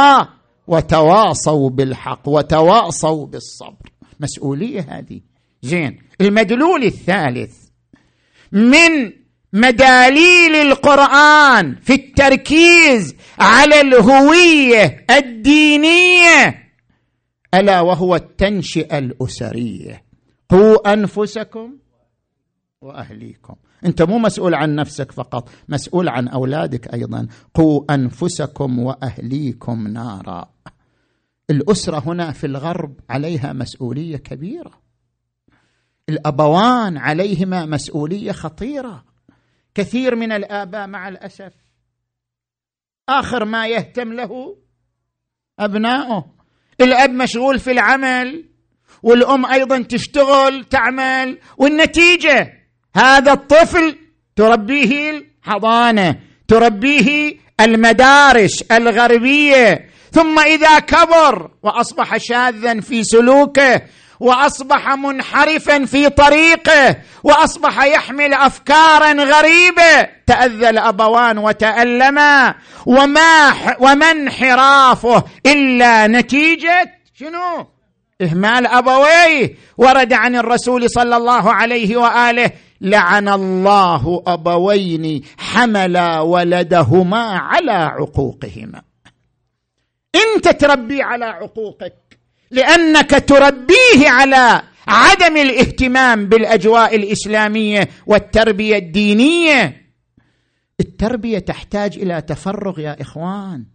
وتواصوا بالحق وتواصوا بالصبر. مسؤولية هذه. زين. المدلول الثالث. من مداليل القرآن في التركيز على الهوية الدينية ألا وهو التنشئة الأسرية. قوا أنفسكم وأهليكم. أنت مو مسؤول عن نفسك فقط مسؤول عن أولادك أيضا. قوا أنفسكم وأهليكم نارا. الأسرة هنا في الغرب عليها مسؤولية كبيرة. الأبوان عليهما مسؤولية خطيرة. كثير من الآباء مع الأسف آخر ما يهتم له ابنائه الأب مشغول في العمل. والأم أيضا تشتغل تعمل والنتيجة هذا الطفل تربيه الحضانة تربيه المدارس الغربية. ثم إذا كبر وأصبح شاذا في سلوكه وأصبح منحرفا في طريقه وأصبح يحمل افكارا غريبة تاذى الابوان وتالما وما وما انحرافه إلا نتيجة شنو؟ إهمال أبويه ورد عن الرسول صلى الله عليه وآله لعن الله أبوين حملا ولدهما على عقوقهما. انت تربي على عقوقك لأنك تربيه على عدم الاهتمام بالأجواء الإسلامية والتربية الدينية. التربية تحتاج إلى تفرغ يا إخوان.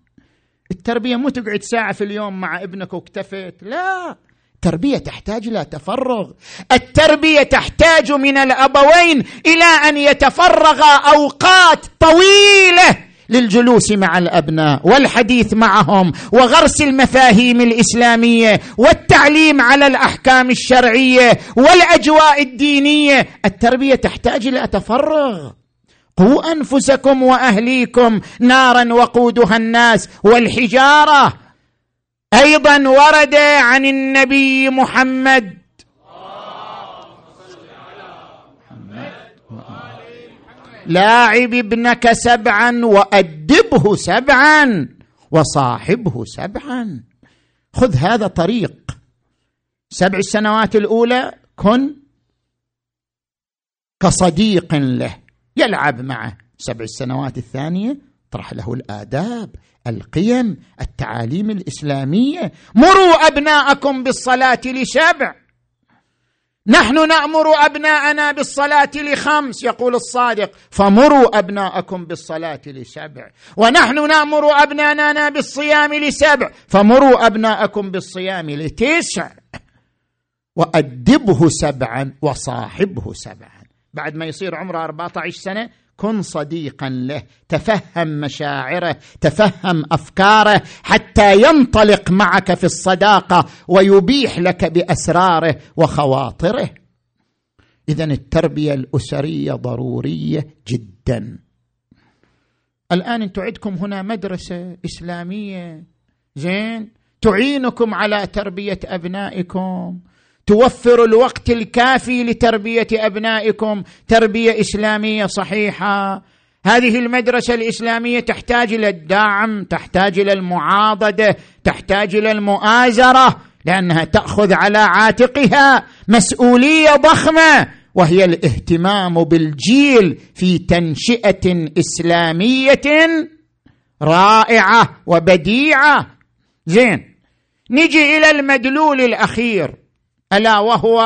التربية مو تقعد ساعة في اليوم مع ابنك واكتفت لا. التربية تحتاج إلى تفرغ. التربية تحتاج من الأبوين إلى أن يتفرغا أوقات طويلة للجلوس مع الأبناء والحديث معهم وغرس المفاهيم الإسلامية والتعليم على الأحكام الشرعية والأجواء الدينية. التربية تحتاج إلى تفرغ. قوا أنفسكم وأهليكم نارا وقودها الناس والحجارة أيضا ورد عن النبي محمد. لاعب ابنك سبعا وأدبه سبعا وصاحبه سبعا. خذ هذا طريق. سبع السنوات الأولى كن كصديق له. يلعب معه سبع السنوات الثانية طرح له الآداب القيم التعاليم الإسلامية. مروا أبناءكم بالصلاة لسبع نحن نأمر أبناءنا بالصلاة لخمس يقول الصادق. فمروا أبناءكم بالصلاة لسبع ونحن نأمر أبناءنا بالصيام لسبع. فمروا أبناءكم بالصيام لتسع. وأدبه سبعا وصاحبه سبعا. بعد ما يصير عمره 14 سنة كن صديقا له تفهم مشاعره تفهم أفكاره حتى ينطلق معك في الصداقة ويبيح لك بأسراره وخواطره. اذا التربية الأسرية ضرورية جدا. الآن أنتم عندكم هنا مدرسة إسلامية زين؟ تعينكم على تربية أبنائكم. توفر الوقت الكافي لتربية أبنائكم. تربية إسلامية صحيحة. هذه المدرسة الإسلامية تحتاج إلى الدعم تحتاج إلى المعاضدة تحتاج إلى المؤازرة لأنها تأخذ على عاتقها مسؤولية ضخمة وهي الاهتمام بالجيل في تنشئة إسلامية رائعة وبديعة. زين نجي إلى المدلول الأخير. ألا وهو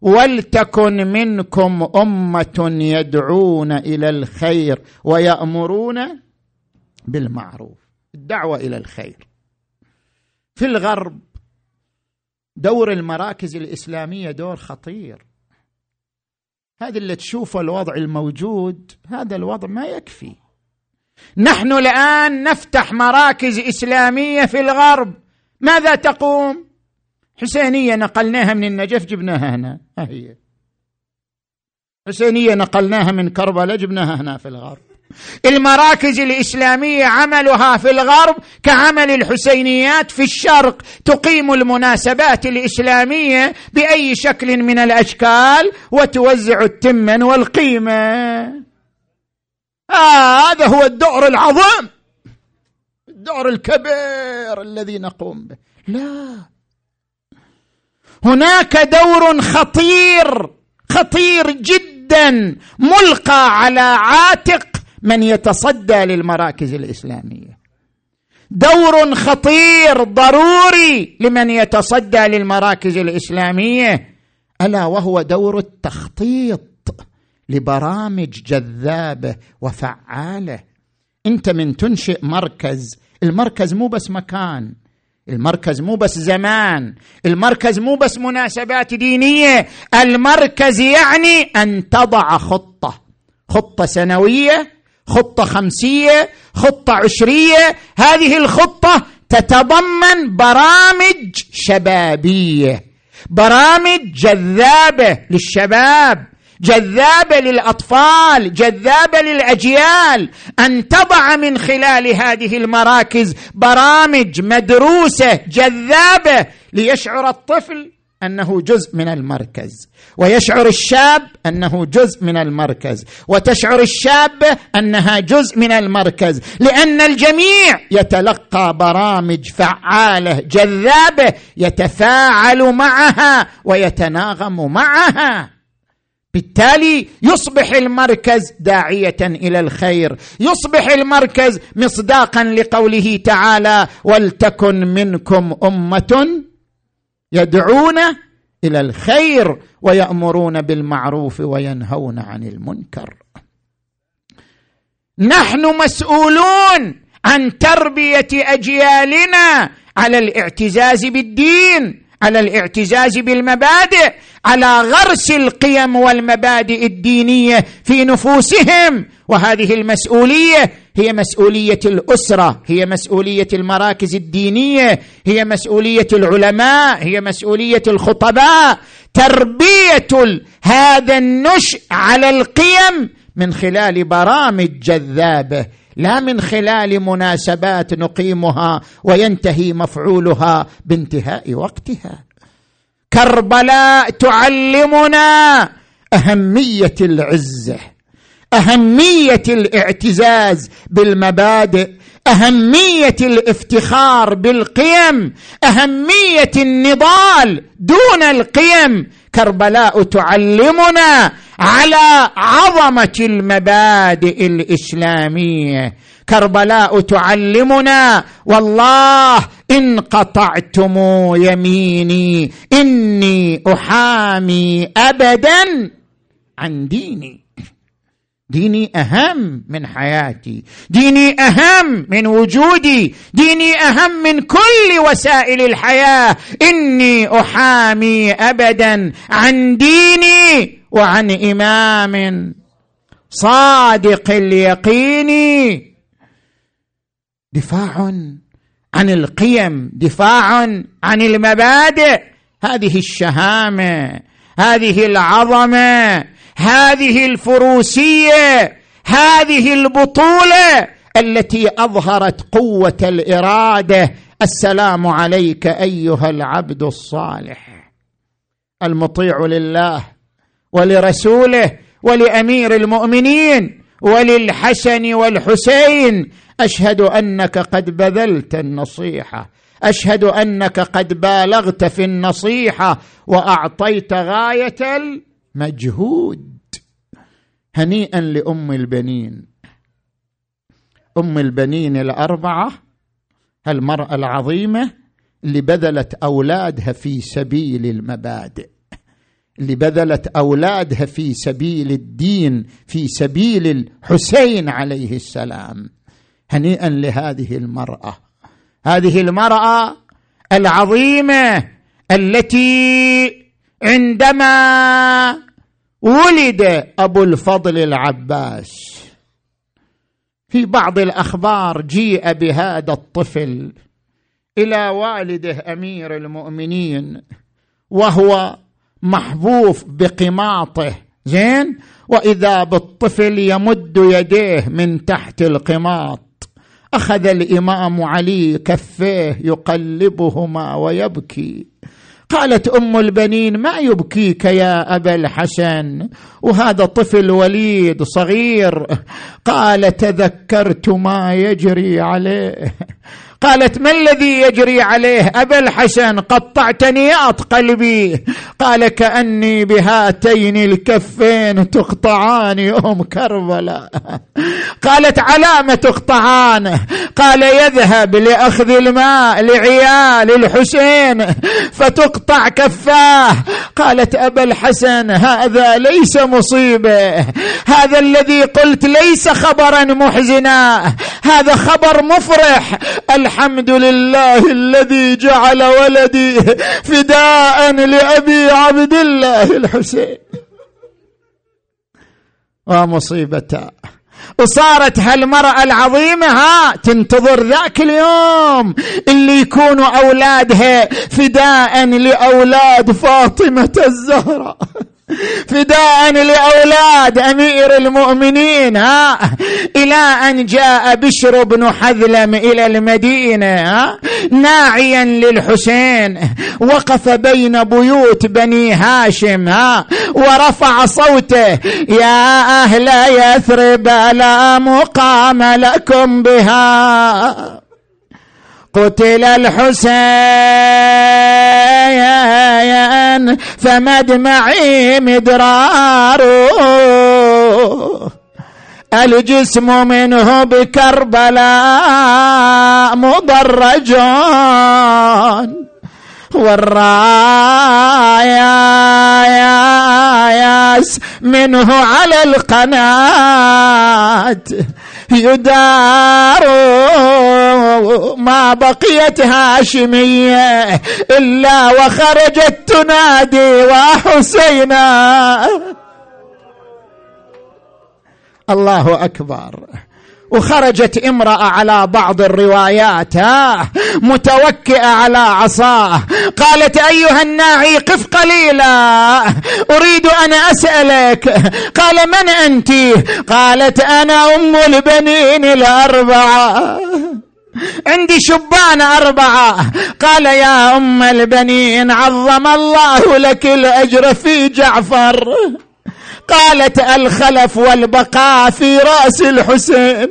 ولتكن منكم أمة يدعون إلى الخير ويأمرون بالمعروف. الدعوة إلى الخير. في الغرب دور المراكز الإسلامية دور خطير. هذا اللي تشوفه الوضع الموجود هذا الوضع ما يكفي. نحن الآن نفتح مراكز إسلامية في الغرب. ماذا تقوم؟ حسينية نقلناها من النجف جبناها هنا. ها هي. حسينية نقلناها من كربلاء جبناها هنا في الغرب. المراكز الإسلامية عملها في الغرب كعمل الحسينيات في الشرق تقيم المناسبات الإسلامية بأي شكل من الأشكال وتوزع التمن والقيمة. آه هذا هو الدور العظيم الدور الكبير الذي نقوم به. لا. هناك دور خطير خطير جدا ملقى على عاتق من يتصدى للمراكز الإسلامية. دور خطير ضروري لمن يتصدى للمراكز الإسلامية ألا وهو دور التخطيط لبرامج جذابة وفعالة. أنت من تنشئ مركز المركز مو بس مكان. المركز مو بس زمان المركز مو بس مناسبات دينية المركز يعني أن تضع خطة خطة سنوية خطة خمسية خطة عشرية هذه الخطة تتضمن برامج شبابية برامج جذابة للشباب. جذابه للأطفال جذابه للأجيال. أن تضع من خلال هذه المراكز برامج مدروسة جذابة ليشعر الطفل أنه جزء من المركز. ويشعر الشاب أنه جزء من المركز. وتشعر الشابه أنها جزء من المركز. لأن الجميع يتلقى برامج فعالة جذابة يتفاعل معها ويتناغم معها. بالتالي يصبح المركز داعية إلى الخير يصبح المركز مصداقا لقوله تعالى ولتكن منكم أمة يدعون إلى الخير ويأمرون بالمعروف وينهون عن المنكر. نحن مسؤولون عن تربية أجيالنا على الاعتزاز بالدين. على الاعتزاز بالمبادئ على غرس القيم والمبادئ الدينية في نفوسهم. وهذه المسؤولية هي مسؤولية الأسرة هي مسؤولية المراكز الدينية هي مسؤولية العلماء هي مسؤولية الخطباء. تربية هذا النشء على القيم من خلال برامج جذابة. لا من خلال مناسبات نقيمها وينتهي مفعولها بانتهاء وقتها. كربلاء تعلمنا أهمية العزه أهمية الاعتزاز بالمبادئ أهمية الافتخار بالقيم أهمية النضال دون القيم كربلاء تعلمنا على عظمة المبادئ الإسلامية. كربلاء تعلمنا والله إن قطعتم يميني إني أحامي ابدا عن ديني. ديني أهم من حياتي ديني أهم من وجودي ديني أهم من كل وسائل الحياة. إني أحامي ابدا عن ديني وعن إمام صادق اليقين. دفاع عن القيم دفاع عن المبادئ. هذه الشهامة هذه العظمة. هذه الفروسية هذه البطولة التي أظهرت قوة الإرادة. السلام عليك أيها العبد الصالح. المطيع لله ولرسوله ولأمير المؤمنين وللحسن والحسين. أشهد أنك قد بذلت النصيحة. أشهد أنك قد بالغت في النصيحة وأعطيت غاية المجهود هنيئا لأم البنين. أم البنين الأربعة المرأة العظيمة اللي بذلت أولادها في سبيل المبادئ اللي بذلت أولادها في سبيل الدين في سبيل الحسين عليه السلام. هنيئا لهذه المرأة. هذه المرأة العظيمة التي عندما ولد أبو الفضل العباس. في بعض الأخبار جيء بهذا الطفل إلى والده أمير المؤمنين وهو محبوف بقماطه. زين؟ وإذا بالطفل يمد يديه من تحت القماط أخذ الإمام علي كفيه يقلبهما ويبكي. قالت أم البنين ما يبكيك يا أبا الحسن؟ وهذا طفل وليد صغير. قال تذكرت ما يجري عليه. قالت ما الذي يجري عليه؟ أبا الحسن قطعت نياط قلبي. قال كأني بهاتين الكفين تقطعان ام كربلاء. قالت على ما تقطعان. قال يذهب لأخذ الماء لعيال الحسين فتقطع كفاه. قالت أبا الحسن هذا ليس مصيبة. هذا الذي قلت ليس خبرا محزنا. هذا خبر مفرح. الحمد لله الذي جعل ولدي فداء لأبي عبد الله الحسين. ومصيبته وصارت هالمرأة العظيمة ها تنتظر ذاك اليوم اللي يكونوا أولادها فداء لأولاد فاطمة الزهراء. فداء لأولاد أمير المؤمنين ها؟ إلى أن جاء بشر بن حذلم إلى المدينة ها؟ ناعيا للحسين وقف بين بيوت بني هاشم ها؟ ورفع صوته يا أهل يثرب لا مقام لكم بها. قتل الحسين فمدمعي مدرار. الجسم منه بكربلاء مضرج والراياس منه على القناة. يدار ما بقيت هاشمية إلا وخرجت تنادي وحسينا. الله أكبر. وخرجت امرأة على بعض الروايات ها متوكئة على عصاه. قالت أيها الناعي قف قليلا أريد أن أسألك. قال من أنت؟ قالت أنا أم البنين الأربعة. عندي شبان أربعة. قال يا أم البنين عظم الله لك الأجر في جعفر. قالت الخلف والبقاء في رأس الحسين.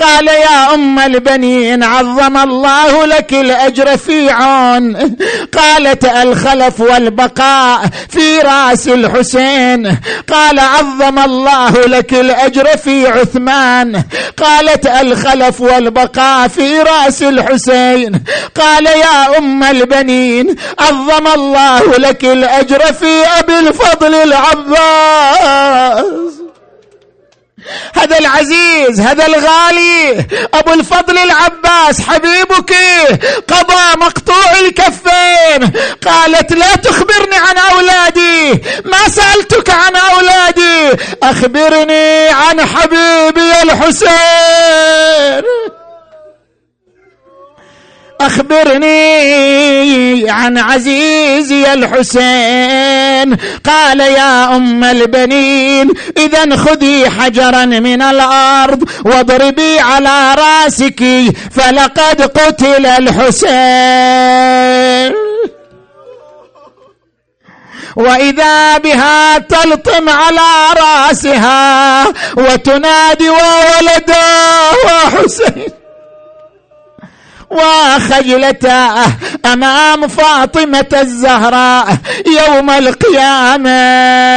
قال يا أم البنين عظم الله لك الأجر في عون. قالت الخلف والبقاء في رأس الحسين. قال عظم الله لك الأجر في عثمان. قالت الخلف والبقاء في رأس الحسين. قال يا أم البنين عظم الله لك الأجر في أبي الفضل العباس. هذا العزيز هذا الغالي أبو الفضل العباس حبيبك قضى مقطوع الكفين. قالت لا تخبرني عن أولادي ما سألتك عن أولادي أخبرني عن حبيبي الحسين. أخبرني عن عزيزي الحسين. قال يا أم البنين إذا خذي حجرا من الأرض واضربي على رأسك فلقد قتل الحسين. وإذا بها تلطم على رأسها وتنادي وولدا وحسين. وخجلته أمام فاطمة الزهراء يوم القيامة.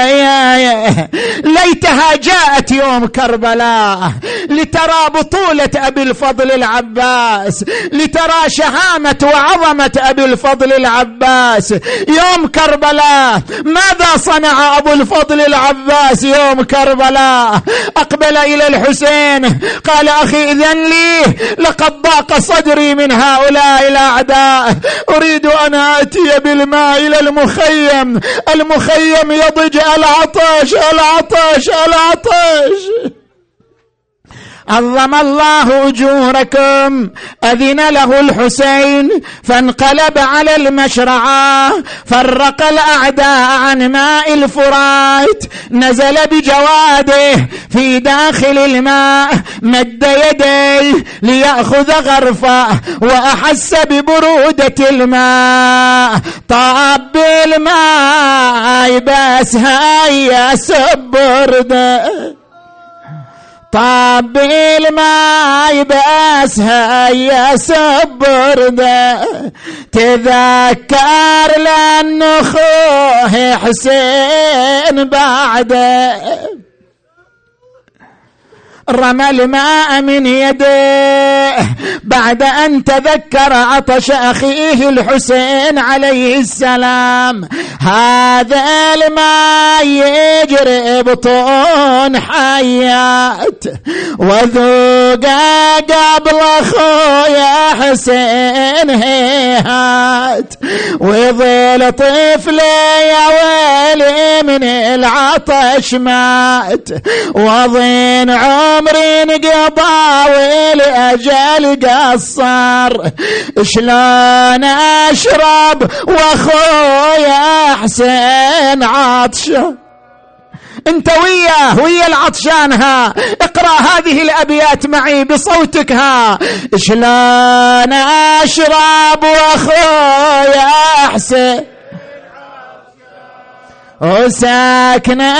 يا يا ليتها جاءت يوم كربلاء لترى بطولة أبي الفضل العباس لترى شهامة وعظمة أبي الفضل العباس. يوم كربلاء ماذا صنع أبو الفضل العباس يوم كربلاء؟ أقبل إلى الحسين قال أخي إذن لي لقد ضاق صدري من من هؤلاء الأعداء. أريد أن آتي بالماء إلى المخيم. المخيم يضج العطش العطش العطش. عظم الله أجوركم أذن له الحسين فانقلب على المشرعة فرق الأعداء عن ماء الفرات نزل بجواده في داخل الماء مد يديه ليأخذ غرفه وأحس ببرودة الماء. طاب بالماء بس هيا سبرده طاب الماي بس هيا سبر ده تذكر لأن أخوه حسين بعده. رمى الماء من يده. بعد أن تذكر عطش أخيه الحسين عليه السلام هذا الماء يجري بطون حيات. وذوق قبل أخويا حسين هيهات. ويظل طفل يا ويلي من العطش مات. وظن عمر عمري انقضى والاجل قصر. شلون اشرب واخويا حسين عطشة؟ انت وياه ويا العطشان ها اقرأ هذه الابيات معي بصوتك ها. شلون اشرب واخويا حسين؟ وساكنة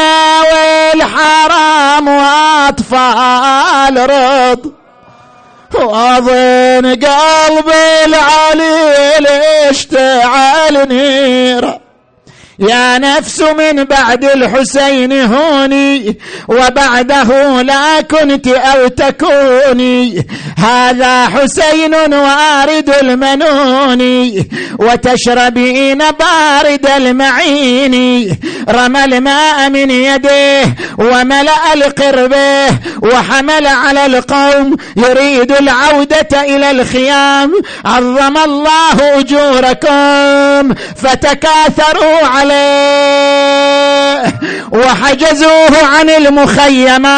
والحرام وأطفال رض. وأظن قلب العليل اشتعل نيرة. يا نفس من بعد الحسين هوني وبعده لا كنت أو تكوني. هذا حسين وارد المنون وتشربين بارد المعين. رمى الماء من يديه وملأ القربه وحمل على القوم يريد العودة إلى الخيام. عظم الله أجوركم فتكاثروا عليه. وحجزوه عن المخيمات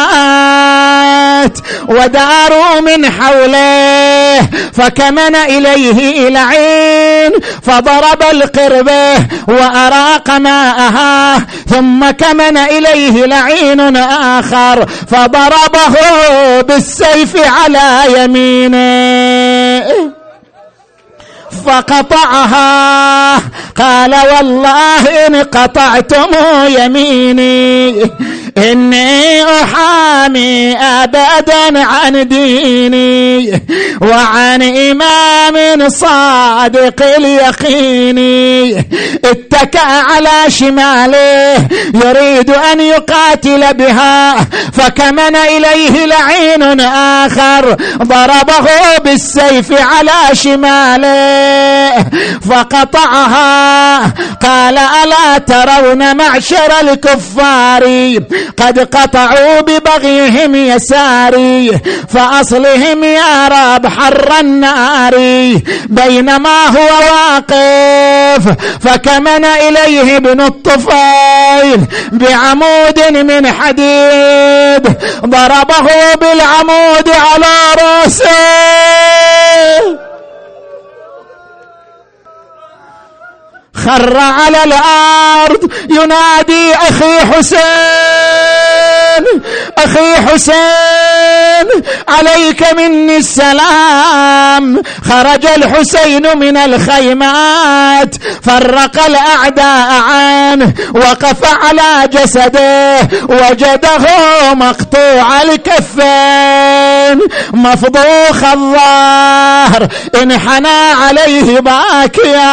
وداروا من حوله فكمن إليه العين فضرب القربه وأراق ماءها ثم كمن إليه لعين آخر فضربه بالسيف على يمينه. فقطعها. قال والله إن قطعتم يميني. إني أحامي أبدا عن ديني وعن إمام صادق اليقين. اتكأ على شماله يريد أن يقاتل بها فكمن إليه لعين آخر ضربه بالسيف على شماله فقطعها. قال ألا ترون معشر الكفار؟ قد قطعوا ببغيهم يساري فأصلهم يا رب حر النار. بينما هو واقف فكمن إليه ابن الطفيل بعمود من حديد. ضربه بالعمود على رأسه. خر على الأرض ينادي أخي حسين. Amen. أخي حسين عليك مني السلام. خرج الحسين من الخيمات فرق الأعداء عنه وقف على جسده وجده مقطوع الكفين. مفضوخ الظهر انحنى عليه باكيا.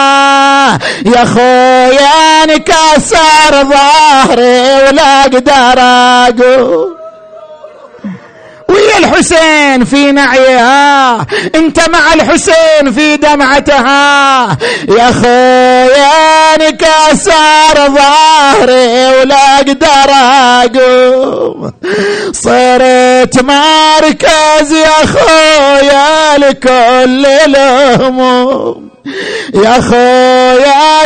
يا خويا انكسر ظهري ولا أقدر أقول ويا الحسين في نعيها. انت مع الحسين في دمعتها. يا خويا انكسر ظهري ولا أقدر أقوم. صرت مركز يا خويا لكل الهموم. يا خويا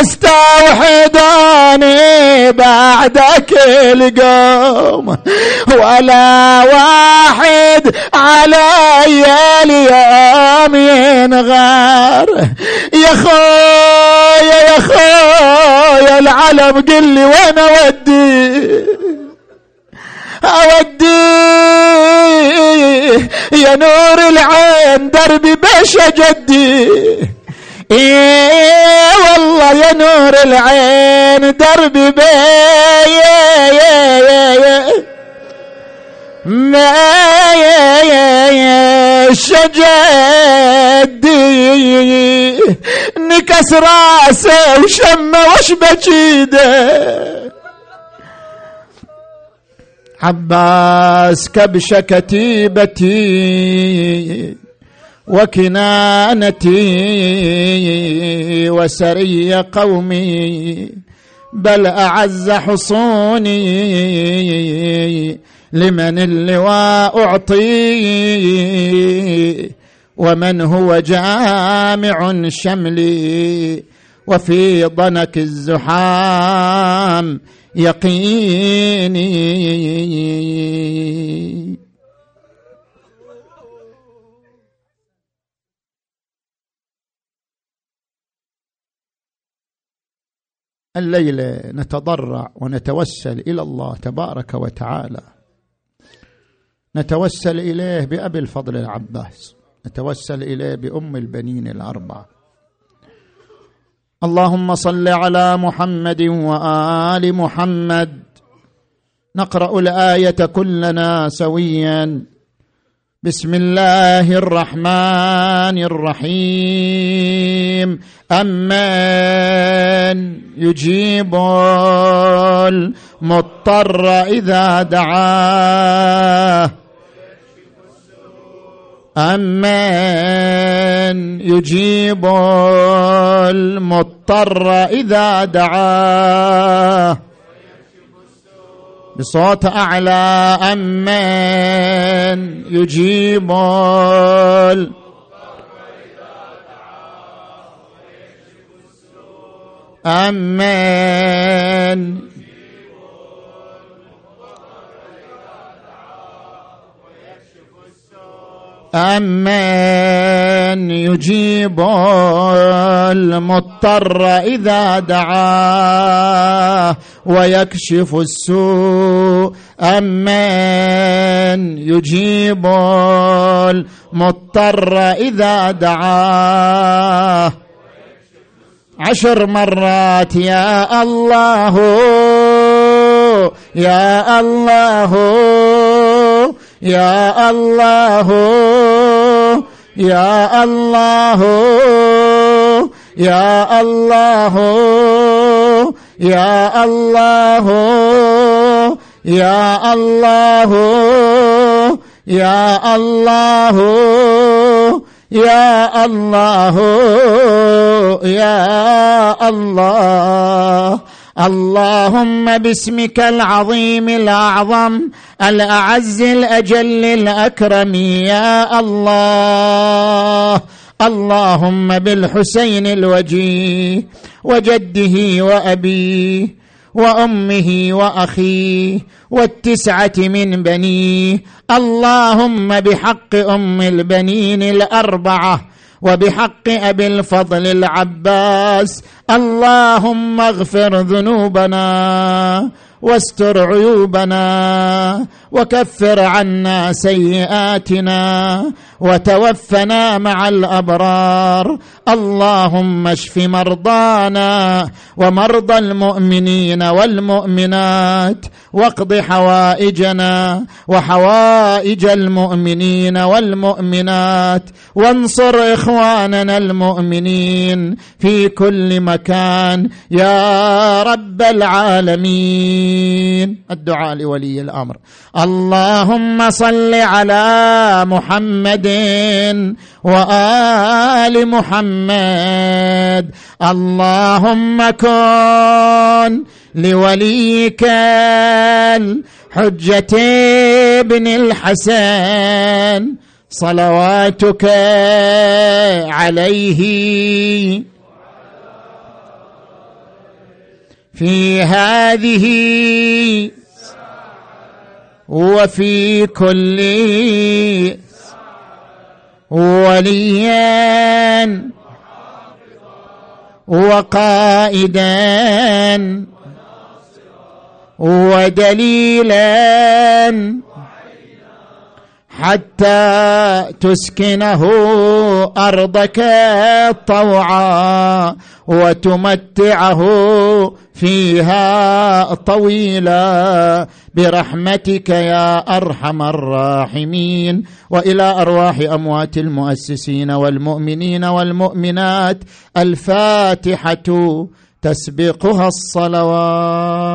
استوحدوني بعدك القوم ولا واحد علي اليوم ينغار. يا خويا يا خويا العلم قل لي وين أودي؟ أودي يا نور العين دربي بش جدي يا نور العين دربي بي يا يا يا ما يا يا يا شجدي. نكس راسه وشمه وش بجيده. عباس كبش كتيبتي وكنانتي وسري قومي بل أعز حصوني لمن اللواء أعطي. ومن هو جامع شملي وفي ضنك الزحام يقيني. الليلة نتضرع ونتوسل إلى الله تبارك وتعالى. نتوسل إليه بأبي الفضل العباس. نتوسل إليه بأم البنين الأربعة. اللهم صل على محمد وآل محمد. نقرأ الآية كلنا سويا. بسم الله الرحمن الرحيم. أمن يجيب المضطر إذا دعاه. أمن يجيب المضطر إذا دعاه. بصوت أعلى أمن يجيب أمن أمن يجيب المضطر إذا دعاه ويكشف السوء. أمن يجيب المضطر إذا دعاه. عشر مرات يا الله يا الله. يا الله يا الله يا الله يا الله يا الله يا الله يا الله يا الله اللهم باسمك العظيم الأعظم الأعز الأجل الأكرم يا الله. اللهم بالحسين الوجيه وجده وابيه وأمه واخيه والتسعة من بنيه اللهم بحق أم البنين الأربعة وبحق أبي الفضل العباس اللهم اغفر ذنوبنا واستر عيوبنا وكفر عنا سيئاتنا وتوفنا مع الأبرار. اللهم اشف مرضانا ومرضى المؤمنين والمؤمنات واقض حوائجنا وحوائج المؤمنين والمؤمنات وانصر إخواننا المؤمنين في كل مكان. يا رب العالمين. الدعاء لولي الأمر. اللهم صل على محمد وآل محمد. اللهم كن لوليك الحجة ابن الحسن صلواتك عليه. في هذه وفي كل وليا وقائدا ودليلا حتى تسكنه أرضك طوعا. وتمتعه فيها طويلا برحمتك يا أرحم الراحمين. وإلى أرواح أموات المؤسسين والمؤمنين والمؤمنات الفاتحة تسبقها الصلوات.